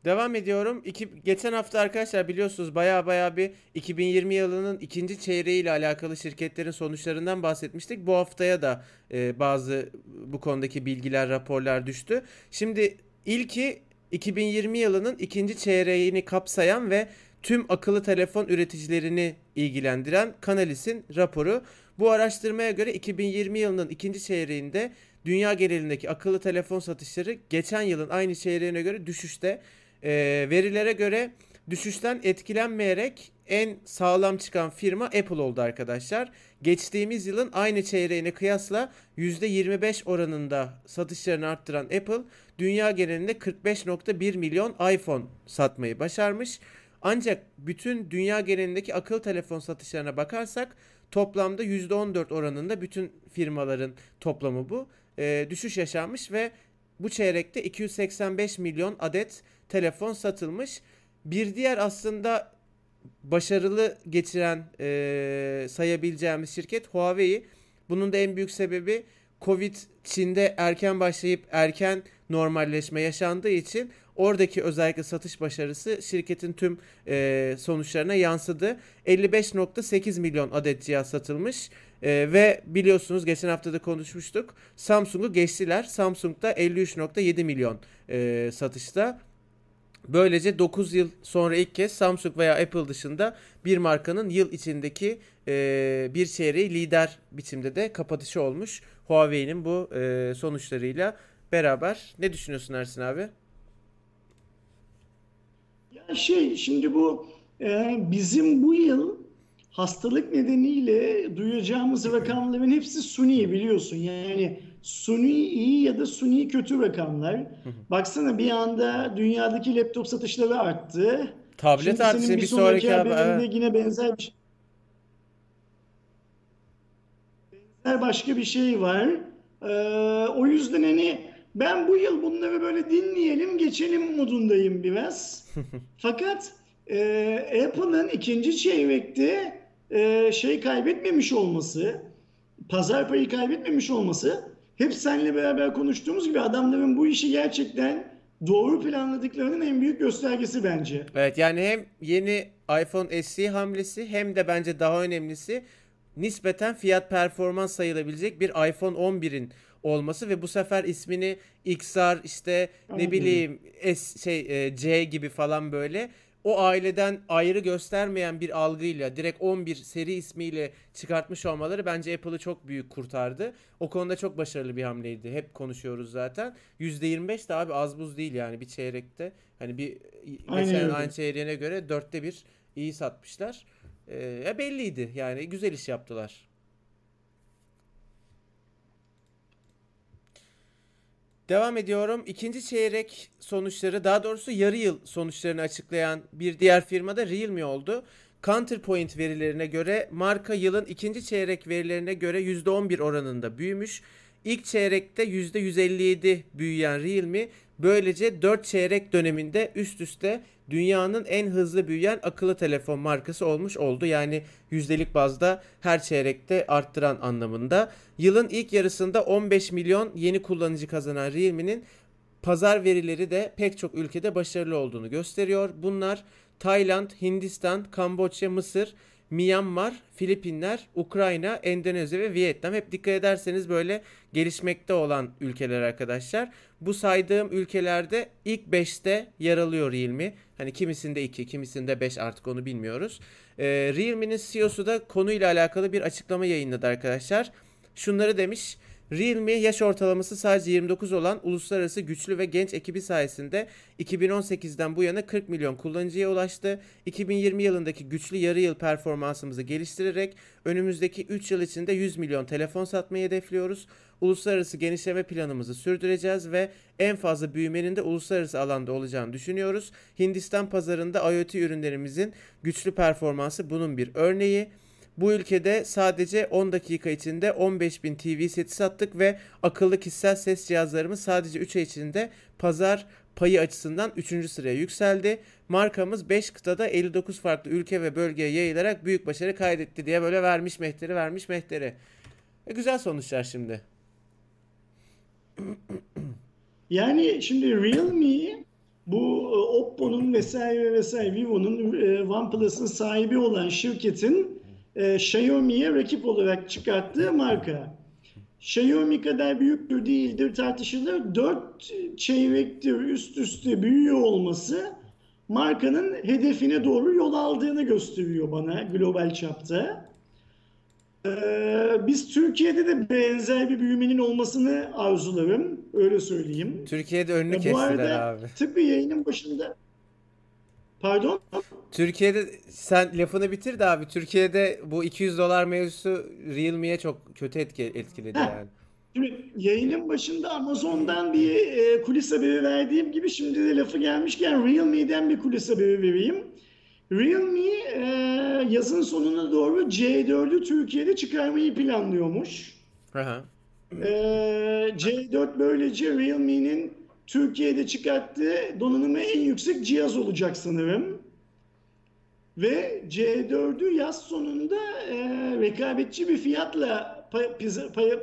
Devam ediyorum. İki, geçen hafta arkadaşlar biliyorsunuz baya baya bir 2020 yılının ikinci çeyreği ile alakalı şirketlerin sonuçlarından bahsetmiştik. Bu haftaya da e, bazı bu konudaki bilgiler, raporlar düştü. Şimdi ilki 2020 yılının ikinci çeyreğini kapsayan ve tüm akıllı telefon üreticilerini ilgilendiren Canalis'in raporu. Bu araştırmaya göre 2020 yılının ikinci çeyreğinde dünya genelindeki akıllı telefon satışları geçen yılın aynı çeyreğine göre düşüşte. E, verilere göre düşüşten etkilenmeyerek en sağlam çıkan firma Apple oldu arkadaşlar. Geçtiğimiz yılın aynı çeyreğine kıyasla %25 oranında satışlarını arttıran Apple dünya genelinde 45.1 milyon iPhone satmayı başarmış. Ancak bütün dünya genelindeki akıllı telefon satışlarına bakarsak toplamda %14 oranında bütün firmaların toplamı bu. E, düşüş yaşanmış ve bu çeyrekte 285 milyon adet telefon satılmış. Bir diğer aslında başarılı geçiren e, sayabileceğimiz şirket Huawei. Bunun da en büyük sebebi Covid Çin'de erken başlayıp erken normalleşme yaşandığı için oradaki özellikle satış başarısı şirketin tüm e, sonuçlarına yansıdı. 55.8 milyon adet cihaz satılmış e, ve biliyorsunuz geçen hafta da konuşmuştuk. Samsung'u geçtiler. Samsung da 53.7 milyon e, satışta. Böylece 9 yıl sonra ilk kez Samsung veya Apple dışında bir markanın yıl içindeki e, bir çeyreği lider biçimde de kapatışı olmuş. Huawei'nin bu e, sonuçlarıyla beraber. Ne düşünüyorsun Ersin abi? Ya şey şimdi bu e, bizim bu yıl hastalık nedeniyle duyacağımız rakamların hepsi suni biliyorsun. Yani suni iyi ya da suni kötü rakamlar. [LAUGHS] Baksana bir anda dünyadaki laptop satışları arttı. Tablet Şimdi arttı. senin bir sonraki abi. haberinde Evet. yine benzer bir şey. Benzer başka bir şey var. Ee, o yüzden hani ben bu yıl bunları böyle dinleyelim geçelim modundayım biraz. [LAUGHS] Fakat e, Apple'ın ikinci çeyrekte e, şey kaybetmemiş olması, pazar payı kaybetmemiş olması hep seninle beraber konuştuğumuz gibi adamların bu işi gerçekten doğru planladıklarının en büyük göstergesi bence. Evet yani hem yeni iPhone SE hamlesi hem de bence daha önemlisi nispeten fiyat performans sayılabilecek bir iPhone 11'in olması ve bu sefer ismini XR işte ne bileyim S şey e, C gibi falan böyle o aileden ayrı göstermeyen bir algıyla direkt 11 seri ismiyle çıkartmış olmaları bence Apple'ı çok büyük kurtardı. O konuda çok başarılı bir hamleydi. Hep konuşuyoruz zaten. %25 de abi az buz değil yani bir çeyrekte. Hani bir Aynen geçen öyle. aynı çeyreğine göre dörtte bir iyi satmışlar. Ee, belliydi yani güzel iş yaptılar. Devam ediyorum. İkinci çeyrek sonuçları daha doğrusu yarı yıl sonuçlarını açıklayan bir diğer firma da Realme oldu. Counterpoint verilerine göre marka yılın ikinci çeyrek verilerine göre %11 oranında büyümüş. İlk çeyrekte %157 büyüyen Realme böylece 4 çeyrek döneminde üst üste dünyanın en hızlı büyüyen akıllı telefon markası olmuş oldu. Yani yüzdelik bazda her çeyrekte arttıran anlamında. Yılın ilk yarısında 15 milyon yeni kullanıcı kazanan Realme'nin pazar verileri de pek çok ülkede başarılı olduğunu gösteriyor. Bunlar Tayland, Hindistan, Kamboçya, Mısır, Myanmar, Filipinler, Ukrayna, Endonezya ve Vietnam. Hep dikkat ederseniz böyle gelişmekte olan ülkeler arkadaşlar. Bu saydığım ülkelerde ilk 5'te yer alıyor Realme. Hani kimisinde 2, kimisinde 5 artık onu bilmiyoruz. Ee, Realme'nin CEO'su da konuyla alakalı bir açıklama yayınladı arkadaşlar. Şunları demiş. Realme yaş ortalaması sadece 29 olan uluslararası güçlü ve genç ekibi sayesinde 2018'den bu yana 40 milyon kullanıcıya ulaştı. 2020 yılındaki güçlü yarı yıl performansımızı geliştirerek önümüzdeki 3 yıl içinde 100 milyon telefon satmayı hedefliyoruz. Uluslararası genişleme planımızı sürdüreceğiz ve en fazla büyümenin de uluslararası alanda olacağını düşünüyoruz. Hindistan pazarında IoT ürünlerimizin güçlü performansı bunun bir örneği. Bu ülkede sadece 10 dakika içinde 15.000 TV seti sattık ve akıllı kişisel ses cihazlarımız sadece 3 ay içinde pazar payı açısından 3. sıraya yükseldi. Markamız 5 kıtada 59 farklı ülke ve bölgeye yayılarak büyük başarı kaydetti diye böyle vermiş mehteri vermiş mehteri. E, güzel sonuçlar şimdi. [CLEARS THROAT] Yani şimdi Realme bu e, Oppo'nun vesaire vesaire Vivo'nun e, OnePlus'ın sahibi olan şirketin e, Xiaomi'ye rakip olarak çıkarttığı marka. Xiaomi kadar büyüktür değildir tartışılır. Dört çeyrektir üst üste büyüyor olması markanın hedefine doğru yol aldığını gösteriyor bana global çapta. Ee, biz Türkiye'de de benzer bir büyümenin olmasını arzularım. Öyle söyleyeyim. Türkiye'de önünü E, bu kestiler arada abi. tıpkı yayının başında Pardon? Türkiye'de sen lafını bitir de abi Türkiye'de bu 200 dolar mevzusu Realme'ye çok kötü etki, etkiledi Heh. yani. Şimdi yayının başında Amazon'dan bir e, kulis haberi verdiğim gibi şimdi de lafı gelmişken Realme'den bir kulis haberi vereyim. Realme e, yazın sonuna doğru C4'ü Türkiye'de çıkarmayı planlıyormuş. Aha. E, C4 böylece Realme'nin Türkiye'de çıkarttığı donanımı en yüksek cihaz olacak sanırım. Ve C4'ü yaz sonunda e, rekabetçi bir fiyatla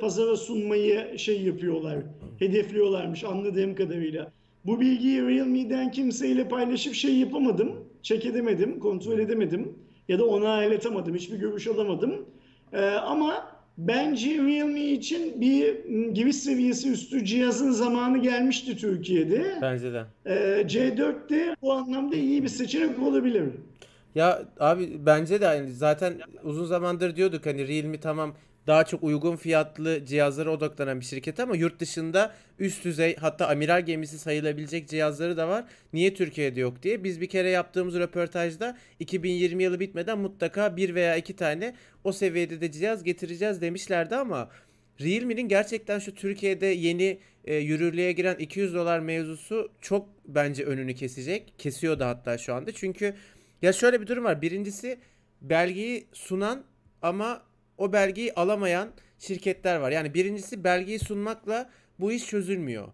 pazara sunmayı şey yapıyorlar, hedefliyorlarmış anladığım kadarıyla. Bu bilgiyi Realme'den kimseyle paylaşıp şey yapamadım, check edemedim, kontrol edemedim ya da ona aletamadım, hiçbir görüş alamadım. E, ama bence Realme için bir giriş seviyesi üstü cihazın zamanı gelmişti Türkiye'de. Bence de. E, C4 de bu anlamda iyi bir seçenek olabilir. Ya abi bence de yani zaten uzun zamandır diyorduk hani Realme tamam daha çok uygun fiyatlı cihazlara odaklanan bir şirket ama yurt dışında üst düzey hatta amiral gemisi sayılabilecek cihazları da var. Niye Türkiye'de yok diye. Biz bir kere yaptığımız röportajda 2020 yılı bitmeden mutlaka bir veya iki tane o seviyede de cihaz getireceğiz demişlerdi ama Realme'nin gerçekten şu Türkiye'de yeni e, yürürlüğe giren 200 dolar mevzusu çok bence önünü kesecek. Kesiyor da hatta şu anda. Çünkü ya şöyle bir durum var. Birincisi belgeyi sunan ama o belgeyi alamayan şirketler var. Yani birincisi belgeyi sunmakla bu iş çözülmüyor.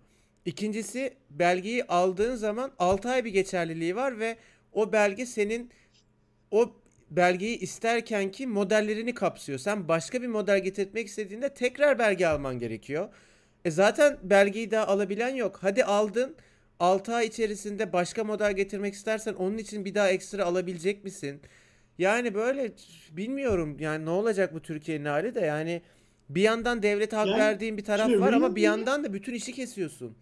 İkincisi belgeyi aldığın zaman 6 ay bir geçerliliği var ve o belge senin o belgeyi isterken ki modellerini kapsıyor. Sen başka bir model getirtmek istediğinde tekrar belge alman gerekiyor. E zaten belgeyi daha alabilen yok. Hadi aldın. 6 ay içerisinde başka model getirmek istersen onun için bir daha ekstra alabilecek misin? Yani böyle bilmiyorum yani ne olacak bu Türkiye'nin hali de yani bir yandan devlete hak Yani verdiğin bir taraf var ama bir yandan da bütün işi kesiyorsun.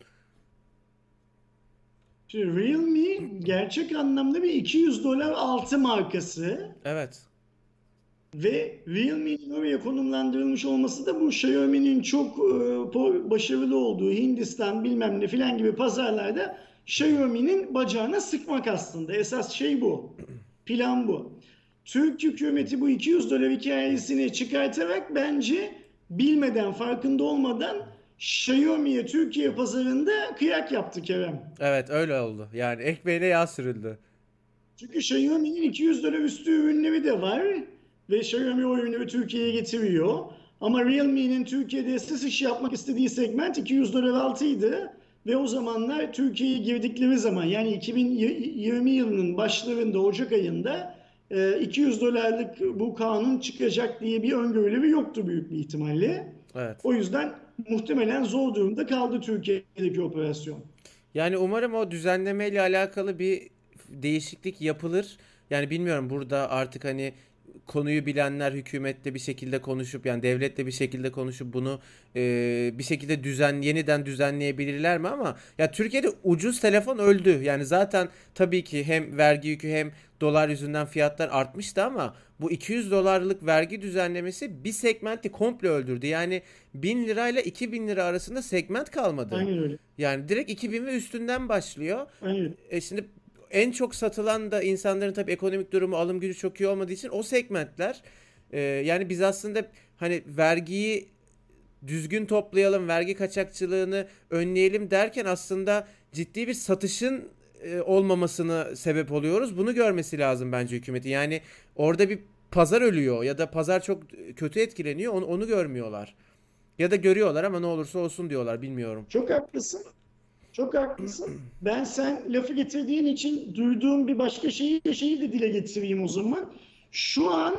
Şimdi Realme gerçek anlamda bir 200 dolar altı markası Evet. ve Realme'nin oraya konumlandırılmış olması da bu Xiaomi'nin çok e, başarılı olduğu Hindistan bilmem ne filan gibi pazarlarda Xiaomi'nin bacağına sıkmak aslında. Esas şey bu. Plan bu. Türk hükümeti bu 200 dolar hikayesini çıkartarak bence bilmeden, farkında olmadan Xiaomi'ye Türkiye pazarında kıyak yaptı Kerem. Evet öyle oldu. Yani ekmeğine yağ sürüldü. Çünkü Xiaomi'nin 200 dolar üstü ürünleri de var ve Xiaomi o ürünleri Türkiye'ye getiriyor. Ama Realme'nin Türkiye'de esas iş yapmak istediği segment 200 dolar altıydı. Ve o zamanlar Türkiye'ye girdikleri zaman yani 2020 yılının başlarında Ocak ayında 200 dolarlık bu kanun çıkacak diye bir öngörüleri yoktu büyük bir ihtimalle. Evet. O yüzden muhtemelen zor durumda kaldı Türkiye'deki operasyon. Yani umarım o düzenlemeyle alakalı bir değişiklik yapılır. Yani bilmiyorum burada artık hani konuyu bilenler hükümette bir şekilde konuşup yani devletle bir şekilde konuşup bunu e, bir şekilde düzen yeniden düzenleyebilirler mi ama ya Türkiye'de ucuz telefon öldü. Yani zaten tabii ki hem vergi yükü hem dolar yüzünden fiyatlar artmıştı ama bu 200 dolarlık vergi düzenlemesi bir segmenti komple öldürdü. Yani 1000 lirayla 2000 lira arasında segment kalmadı. Aynen öyle. Yani direkt 2000 ve üstünden başlıyor. Aynen. E şimdi en çok satılan da insanların tabii ekonomik durumu, alım gücü çok iyi olmadığı için o segmentler. E, yani biz aslında hani vergiyi düzgün toplayalım, vergi kaçakçılığını önleyelim derken aslında ciddi bir satışın e, olmamasına sebep oluyoruz. Bunu görmesi lazım bence hükümetin. Yani orada bir pazar ölüyor ya da pazar çok kötü etkileniyor. Onu, onu görmüyorlar. Ya da görüyorlar ama ne olursa olsun diyorlar bilmiyorum. Çok haklısın. Çok haklısın. Ben sen lafı getirdiğin için duyduğum bir başka şeyi şeyi de dile getireyim o zaman. Şu an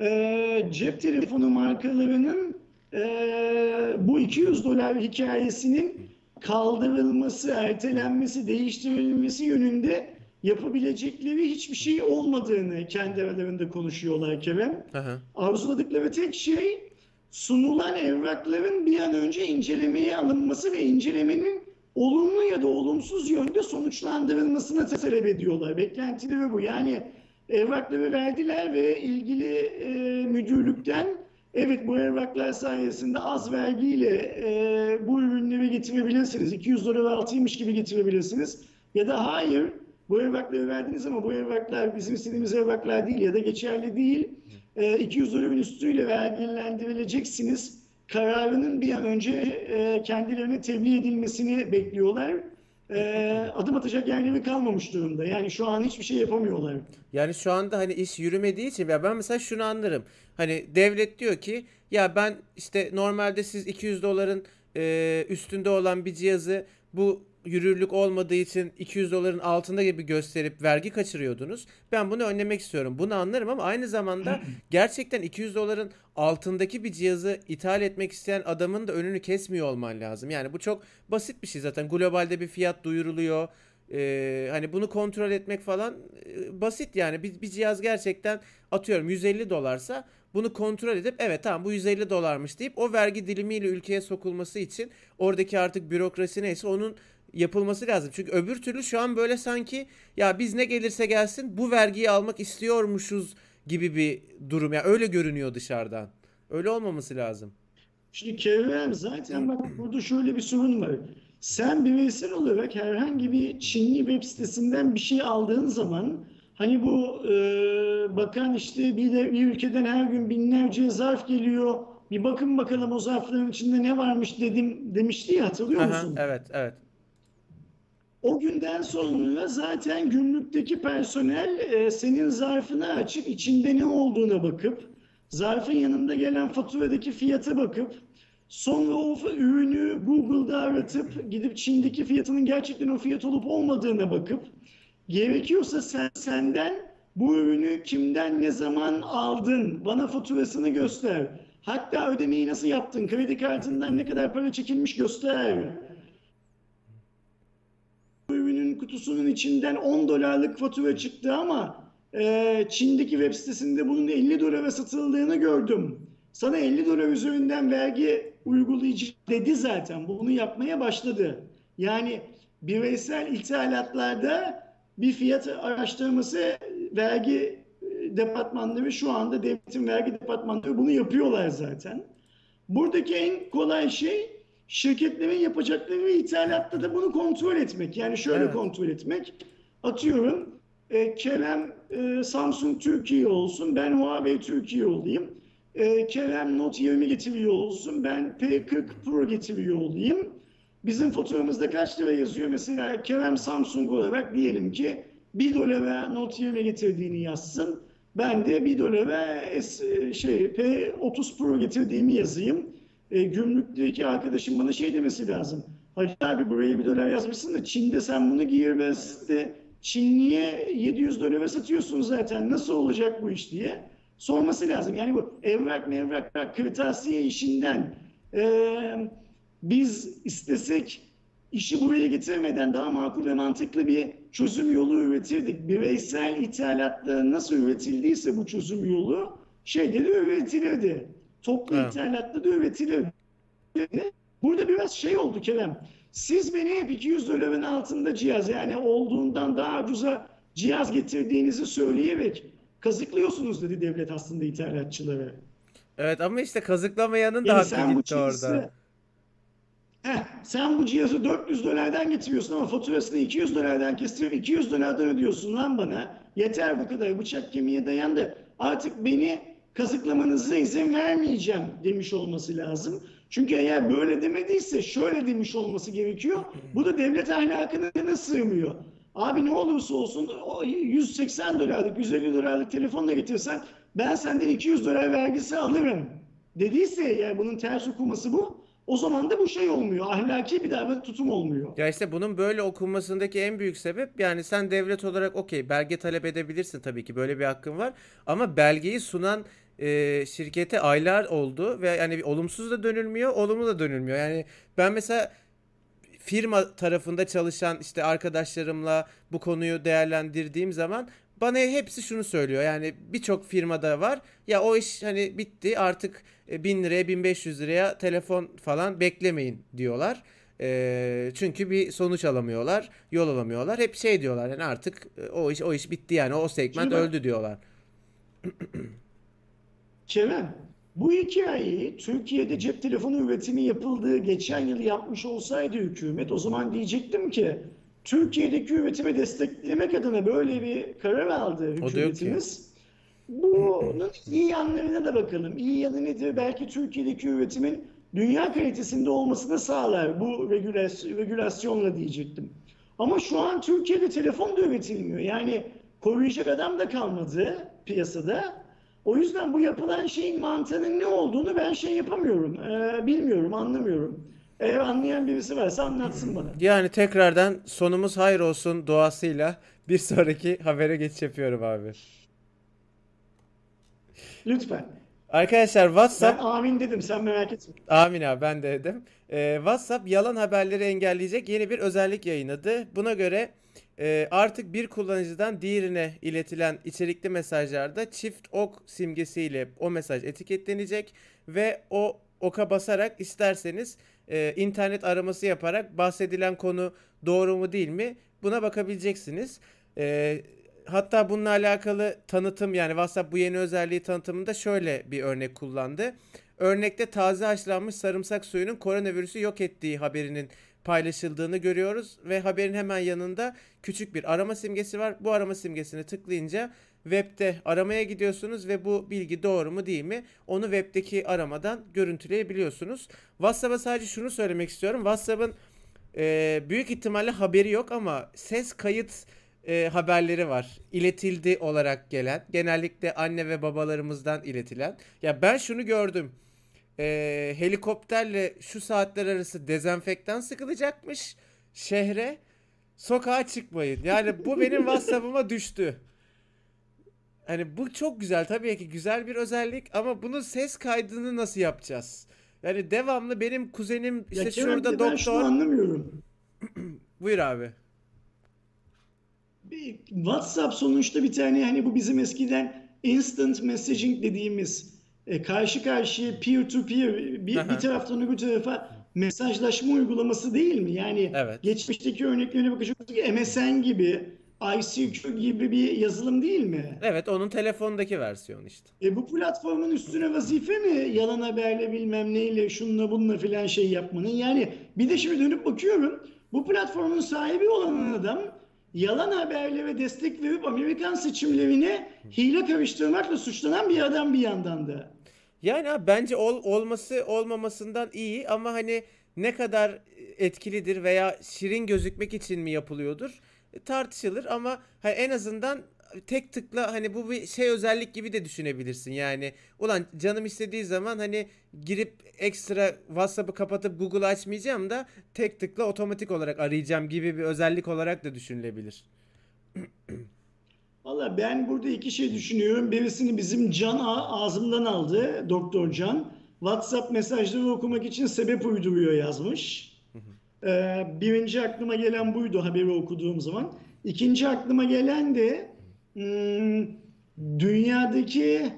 e, cep telefonu markalarının e, bu 200 dolar hikayesinin kaldırılması, ertelenmesi, değiştirilmesi yönünde yapabilecekleri hiçbir şey olmadığını kendi aralarında konuşuyorlar Kerem. Aha. Arzuladıkları tek şey sunulan evrakların bir an önce incelemeye alınması ve incelemenin olumlu ya da olumsuz yönde sonuçlandırılmasını talep ediyorlar. Beklentileri bu. Yani evrakları verdiler ve ilgili e, müdürlükten evet bu evraklar sayesinde az vergiyle e, bu ürünleri getirebilirsiniz. 200 dolar altıymış gibi getirebilirsiniz. Ya da hayır bu evrakları verdiniz ama bu evraklar bizim istediğimiz evraklar değil ya da geçerli değil. E, 200 doların üstüyle vergilendirileceksiniz. Kararının bir an önce e, kendilerine tebliğ edilmesini bekliyorlar e, adım atacak yerleri kalmamış durumda. Yani şu an hiçbir şey yapamıyorlar. Yani şu anda hani iş yürümediği için ya ben mesela şunu anlarım. Hani devlet diyor ki ya ben işte normalde siz 200 doların e, üstünde olan bir cihazı bu yürürlük olmadığı için 200 doların altında gibi gösterip vergi kaçırıyordunuz. Ben bunu önlemek istiyorum. Bunu anlarım ama aynı zamanda [CLEARS THROAT] gerçekten 200 doların altındaki bir cihazı ithal etmek isteyen adamın da önünü kesmiyor olman lazım. Yani bu çok basit bir şey zaten. Globalde bir fiyat duyuruluyor. Ee, hani bunu kontrol etmek falan e, basit yani bir, bir cihaz gerçekten atıyorum 150 dolarsa bunu kontrol edip evet tamam bu 150 dolarmış deyip o vergi dilimiyle ülkeye sokulması için oradaki artık bürokrasi neyse onun yapılması lazım. Çünkü öbür türlü şu an böyle sanki ya biz ne gelirse gelsin bu vergiyi almak istiyormuşuz gibi bir durum. Yani öyle görünüyor dışarıdan. Öyle olmaması lazım. Şimdi Kerem zaten bak burada şöyle bir sorun var. Sen bireysel olarak herhangi bir Çinli web sitesinden bir şey aldığın zaman hani bu e, bakan işte bir de bir ülkeden her gün binlerce zarf geliyor. Bir bakın bakalım o zarfların içinde ne varmış dedim demişti ya hatırlıyor musun? Aha, evet, evet. O günden sonra zaten gümrükteki personel e, senin zarfını açıp içinde ne olduğuna bakıp zarfın yanında gelen faturadaki fiyata bakıp sonra o ürünü Google'da aratıp gidip Çin'deki fiyatının gerçekten o fiyat olup olmadığına bakıp gerekiyorsa sen senden bu ürünü kimden ne zaman aldın bana faturasını göster. Hatta ödemeyi nasıl yaptın? Kredi kartından ne kadar para çekilmiş göster kutusunun içinden 10 dolarlık fatura çıktı ama e, Çin'deki web sitesinde bunun 50 dolara satıldığını gördüm. Sana 50 dolar üzerinden vergi uygulayıcı dedi zaten. Bunu yapmaya başladı. Yani bireysel ithalatlarda bir fiyat araştırması vergi departmanları şu anda devletin vergi departmanları bunu yapıyorlar zaten. Buradaki en kolay şey şirketlerin yapacakları ithalatta da bunu kontrol etmek. Yani şöyle evet. kontrol etmek. Atıyorum e, Kerem e, Samsung Türkiye olsun, ben Huawei Türkiye olayım. E, Kerem Note 20 getiriyor olsun, ben P40 Pro getiriyor olayım. Bizim faturamızda kaç lira yazıyor? Mesela Kerem Samsung olarak diyelim ki 1 dolara Note 20 getirdiğini yazsın. Ben de 1 dolara S, şey, P30 Pro getirdiğimi yazayım e, gümrükteki arkadaşım bana şey demesi lazım. Hacı abi buraya bir dolar yazmışsın da Çin'de sen bunu giyirmezde Çinliye 700 dolara satıyorsun zaten nasıl olacak bu iş diye sorması lazım. Yani bu evrak mevrak kırtasiye işinden e, biz istesek işi buraya getirmeden daha makul ve mantıklı bir çözüm yolu üretirdik. Bireysel ithalatta nasıl üretildiyse bu çözüm yolu şeyde de üretilirdi. Toplu evet. internette de üretilir. Burada biraz şey oldu Kerem. Siz beni hep 200 doların altında cihaz yani olduğundan daha ucuza cihaz getirdiğinizi söyleyerek kazıklıyorsunuz dedi devlet aslında ithalatçıları. Evet ama işte kazıklamayanın yani da hakkı gitti cihazı, orada. Heh, sen bu cihazı 400 dolardan getiriyorsun ama faturasını 200 dolardan kestirip 200 dolardan ödüyorsun lan bana. Yeter bu kadar bıçak kemiğe dayandı. Artık beni kazıklamanıza izin vermeyeceğim demiş olması lazım. Çünkü eğer böyle demediyse şöyle demiş olması gerekiyor. Bu da devlet ahlakına sığmıyor. Abi ne olursa olsun 180 dolarlık, 150 dolarlık telefonla getirsen ben senden 200 dolar vergisi alırım dediyse yani bunun ters okuması bu. O zaman da bu şey olmuyor. Ahlaki bir davranış tutum olmuyor. Ya işte bunun böyle okunmasındaki en büyük sebep yani sen devlet olarak okey belge talep edebilirsin tabii ki böyle bir hakkın var. Ama belgeyi sunan e, şirkete aylar oldu ve yani olumsuz da dönülmüyor, olumlu da dönülmüyor. Yani ben mesela firma tarafında çalışan işte arkadaşlarımla bu konuyu değerlendirdiğim zaman bana hepsi şunu söylüyor. Yani birçok firmada var. Ya o iş hani bitti artık 1000 liraya 1500 liraya telefon falan beklemeyin diyorlar. E, çünkü bir sonuç alamıyorlar, yol alamıyorlar. Hep şey diyorlar yani artık o iş o iş bitti yani o segment öldü diyorlar. [CLEARS THROAT] Kerem, bu hikayeyi Türkiye'de cep telefonu üretimi yapıldığı geçen yıl yapmış olsaydı hükümet o zaman diyecektim ki Türkiye'deki üretimi desteklemek adına böyle bir karar aldı hükümetimiz. Bunun iyi yanlarına da bakalım. İyi yanı nedir? Belki Türkiye'deki üretimin dünya kalitesinde olmasını sağlar bu regülasyonla diyecektim. Ama şu an Türkiye'de telefon da üretilmiyor. Yani koruyacak adam da kalmadı piyasada. O yüzden bu yapılan şeyin mantığının ne olduğunu ben şey yapamıyorum. Ee, bilmiyorum, anlamıyorum. Eğer anlayan birisi varsa anlatsın bana. Yani tekrardan sonumuz hayır olsun duasıyla bir sonraki habere geçiş yapıyorum abi. Lütfen. Arkadaşlar WhatsApp... Ben amin dedim sen merak etme. Amin abi ben de dedim. Ee, WhatsApp yalan haberleri engelleyecek yeni bir özellik yayınladı. Buna göre e, artık bir kullanıcıdan diğerine iletilen içerikli mesajlarda çift ok simgesiyle o mesaj etiketlenecek ve o oka basarak isterseniz e, internet araması yaparak bahsedilen konu doğru mu değil mi buna bakabileceksiniz. E, hatta bununla alakalı tanıtım yani WhatsApp bu yeni özelliği tanıtımında şöyle bir örnek kullandı. Örnekte taze haşlanmış sarımsak suyunun koronavirüsü yok ettiği haberinin paylaşıldığını görüyoruz ve haberin hemen yanında küçük bir arama simgesi var. Bu arama simgesini tıklayınca webde aramaya gidiyorsunuz ve bu bilgi doğru mu değil mi onu webdeki aramadan görüntüleyebiliyorsunuz. WhatsApp'a sadece şunu söylemek istiyorum. WhatsApp'ın e, büyük ihtimalle haberi yok ama ses kayıt e, haberleri var. İletildi olarak gelen. Genellikle anne ve babalarımızdan iletilen. Ya ben şunu gördüm. E, helikopterle şu saatler arası dezenfektan sıkılacakmış şehre. Sokağa çıkmayın. Yani bu benim WhatsApp'ıma düştü. Hani bu çok güzel tabii ki güzel bir özellik ama bunun ses kaydını nasıl yapacağız? Yani devamlı benim kuzenim işte ya şurada doktor. Ben şunu anlamıyorum. [CLEARS THROAT] Buyur abi. WhatsApp sonuçta bir tane hani bu bizim eskiden instant messaging dediğimiz e, karşı karşıya peer to peer bir, bir taraftan öbür tarafa mesajlaşma uygulaması değil mi? Yani evet. geçmişteki örneklerine bakacak MSN gibi ICQ gibi bir yazılım değil mi? Evet onun telefondaki versiyon işte. E bu platformun üstüne vazife mi? Yalan haberle bilmem neyle şunla bununla filan şey yapmanın. Yani bir de şimdi dönüp bakıyorum bu platformun sahibi olan adam yalan haberlere destek verip Amerikan seçimlerine hile karıştırmakla suçlanan bir adam bir yandan da. Yani abi bence ol, olması olmamasından iyi ama hani ne kadar etkilidir veya şirin gözükmek için mi yapılıyordur tartışılır ama hani en azından tek tıkla hani bu bir şey özellik gibi de düşünebilirsin. Yani ulan canım istediği zaman hani girip ekstra WhatsApp'ı kapatıp Google açmayacağım da tek tıkla otomatik olarak arayacağım gibi bir özellik olarak da düşünülebilir. [CLEARS THROAT] Valla ben burada iki şey düşünüyorum. Birisini bizim Can ağzımdan aldı. Doktor Can. WhatsApp mesajları okumak için sebep uyduruyor yazmış. Ee, birinci aklıma gelen buydu haberi okuduğum zaman. İkinci aklıma gelen de hmm, dünyadaki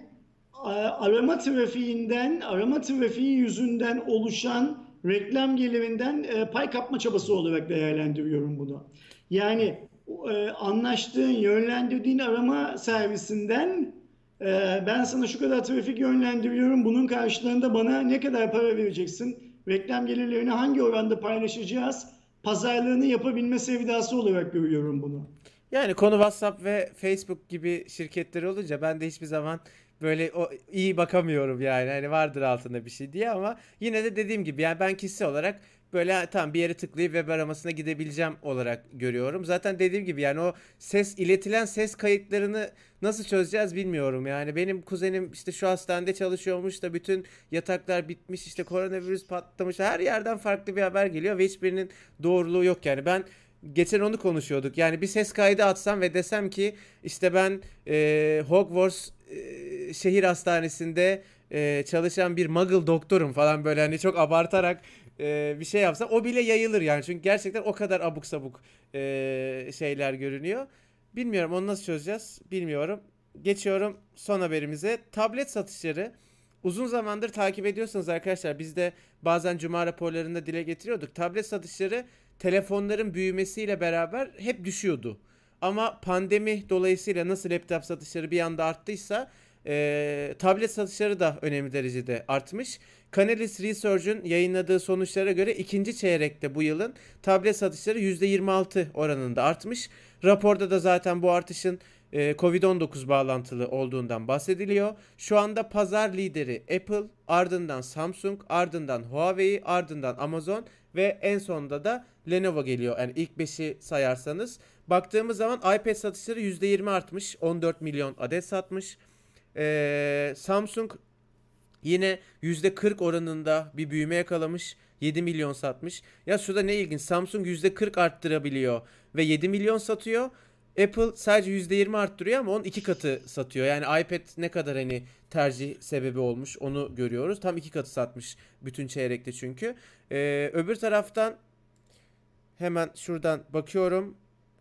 arama trafiğinden, arama trafiği yüzünden oluşan reklam gelirinden e, pay kapma çabası olarak değerlendiriyorum bunu. Yani e, anlaştığın, yönlendirdiğin arama servisinden e, ben sana şu kadar trafik yönlendiriyorum, bunun karşılığında bana ne kadar para vereceksin? reklam gelirlerini hangi oranda paylaşacağız? Pazarlığını yapabilme sevdası olarak görüyorum bunu. Yani konu WhatsApp ve Facebook gibi şirketler olunca ben de hiçbir zaman böyle o iyi bakamıyorum yani hani vardır altında bir şey diye ama yine de dediğim gibi yani ben kişisel olarak böyle tam bir yere tıklayıp web aramasına gidebileceğim olarak görüyorum. Zaten dediğim gibi yani o ses iletilen ses kayıtlarını nasıl çözeceğiz bilmiyorum. Yani benim kuzenim işte şu hastanede çalışıyormuş da bütün yataklar bitmiş işte koronavirüs patlamış her yerden farklı bir haber geliyor ve hiçbirinin doğruluğu yok yani. Ben geçen onu konuşuyorduk. Yani bir ses kaydı atsam ve desem ki işte ben e, Hogwarts e, şehir hastanesinde e, çalışan bir muggle doktorum falan böyle hani çok abartarak e, bir şey yapsam o bile yayılır yani. Çünkü gerçekten o kadar abuk sabuk e, şeyler görünüyor. Bilmiyorum onu nasıl çözeceğiz bilmiyorum. Geçiyorum son haberimize. Tablet satışları uzun zamandır takip ediyorsanız arkadaşlar biz de bazen cuma raporlarında dile getiriyorduk. Tablet satışları telefonların büyümesiyle beraber hep düşüyordu. Ama pandemi dolayısıyla nasıl laptop satışları bir anda arttıysa e, tablet satışları da önemli derecede artmış. Canalys Research'un yayınladığı sonuçlara göre ikinci çeyrekte bu yılın tablet satışları %26 oranında artmış. Raporda da zaten bu artışın e, Covid-19 bağlantılı olduğundan bahsediliyor. Şu anda pazar lideri Apple, ardından Samsung, ardından Huawei, ardından Amazon ve en sonunda da Lenovo geliyor. Yani ilk 5'i sayarsanız. Baktığımız zaman iPad satışları %20 artmış. 14 milyon adet satmış. Ee, Samsung yine %40 oranında bir büyüme yakalamış. 7 milyon satmış. Ya şurada ne ilginç. Samsung %40 arttırabiliyor ve 7 milyon satıyor. Apple sadece %20 arttırıyor ama onun iki katı satıyor. Yani iPad ne kadar hani tercih sebebi olmuş onu görüyoruz. Tam iki katı satmış bütün çeyrekte çünkü. Ee, öbür taraftan hemen şuradan bakıyorum.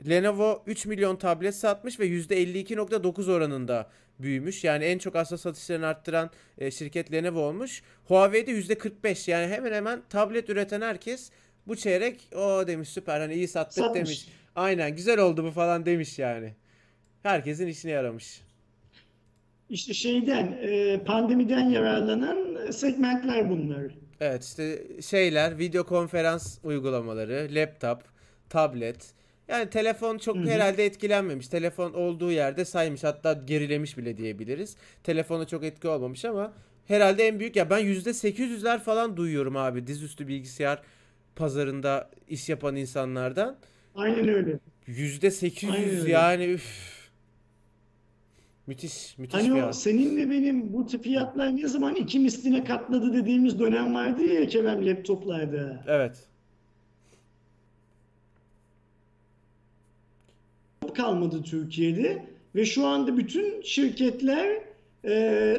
Lenovo 3 milyon tablet satmış ve %52.9 oranında büyümüş. Yani en çok asla satışlarını arttıran e, şirket Lenovo olmuş. Huawei'de %45 yani hemen hemen tablet üreten herkes bu çeyrek o demiş süper hani iyi sattık Satmış. demiş. Aynen güzel oldu bu falan demiş yani. Herkesin işine yaramış. İşte şeyden e, pandemiden yararlanan segmentler bunlar. Evet işte şeyler video konferans uygulamaları, laptop, tablet. Yani telefon çok Hı-hı. herhalde etkilenmemiş. Telefon olduğu yerde saymış hatta gerilemiş bile diyebiliriz. Telefona çok etki olmamış ama herhalde en büyük ya ben %800'ler falan duyuyorum abi dizüstü bilgisayar pazarında iş yapan insanlardan. Aynen öyle. Yüzde 800 yani üf. Müthiş, müthiş hani fiyat. o seninle benim bu tip fiyatlar ne zaman iki misline katladı dediğimiz dönem vardı ya Kerem laptoplarda. Evet. Kalmadı Türkiye'de ve şu anda bütün şirketler e,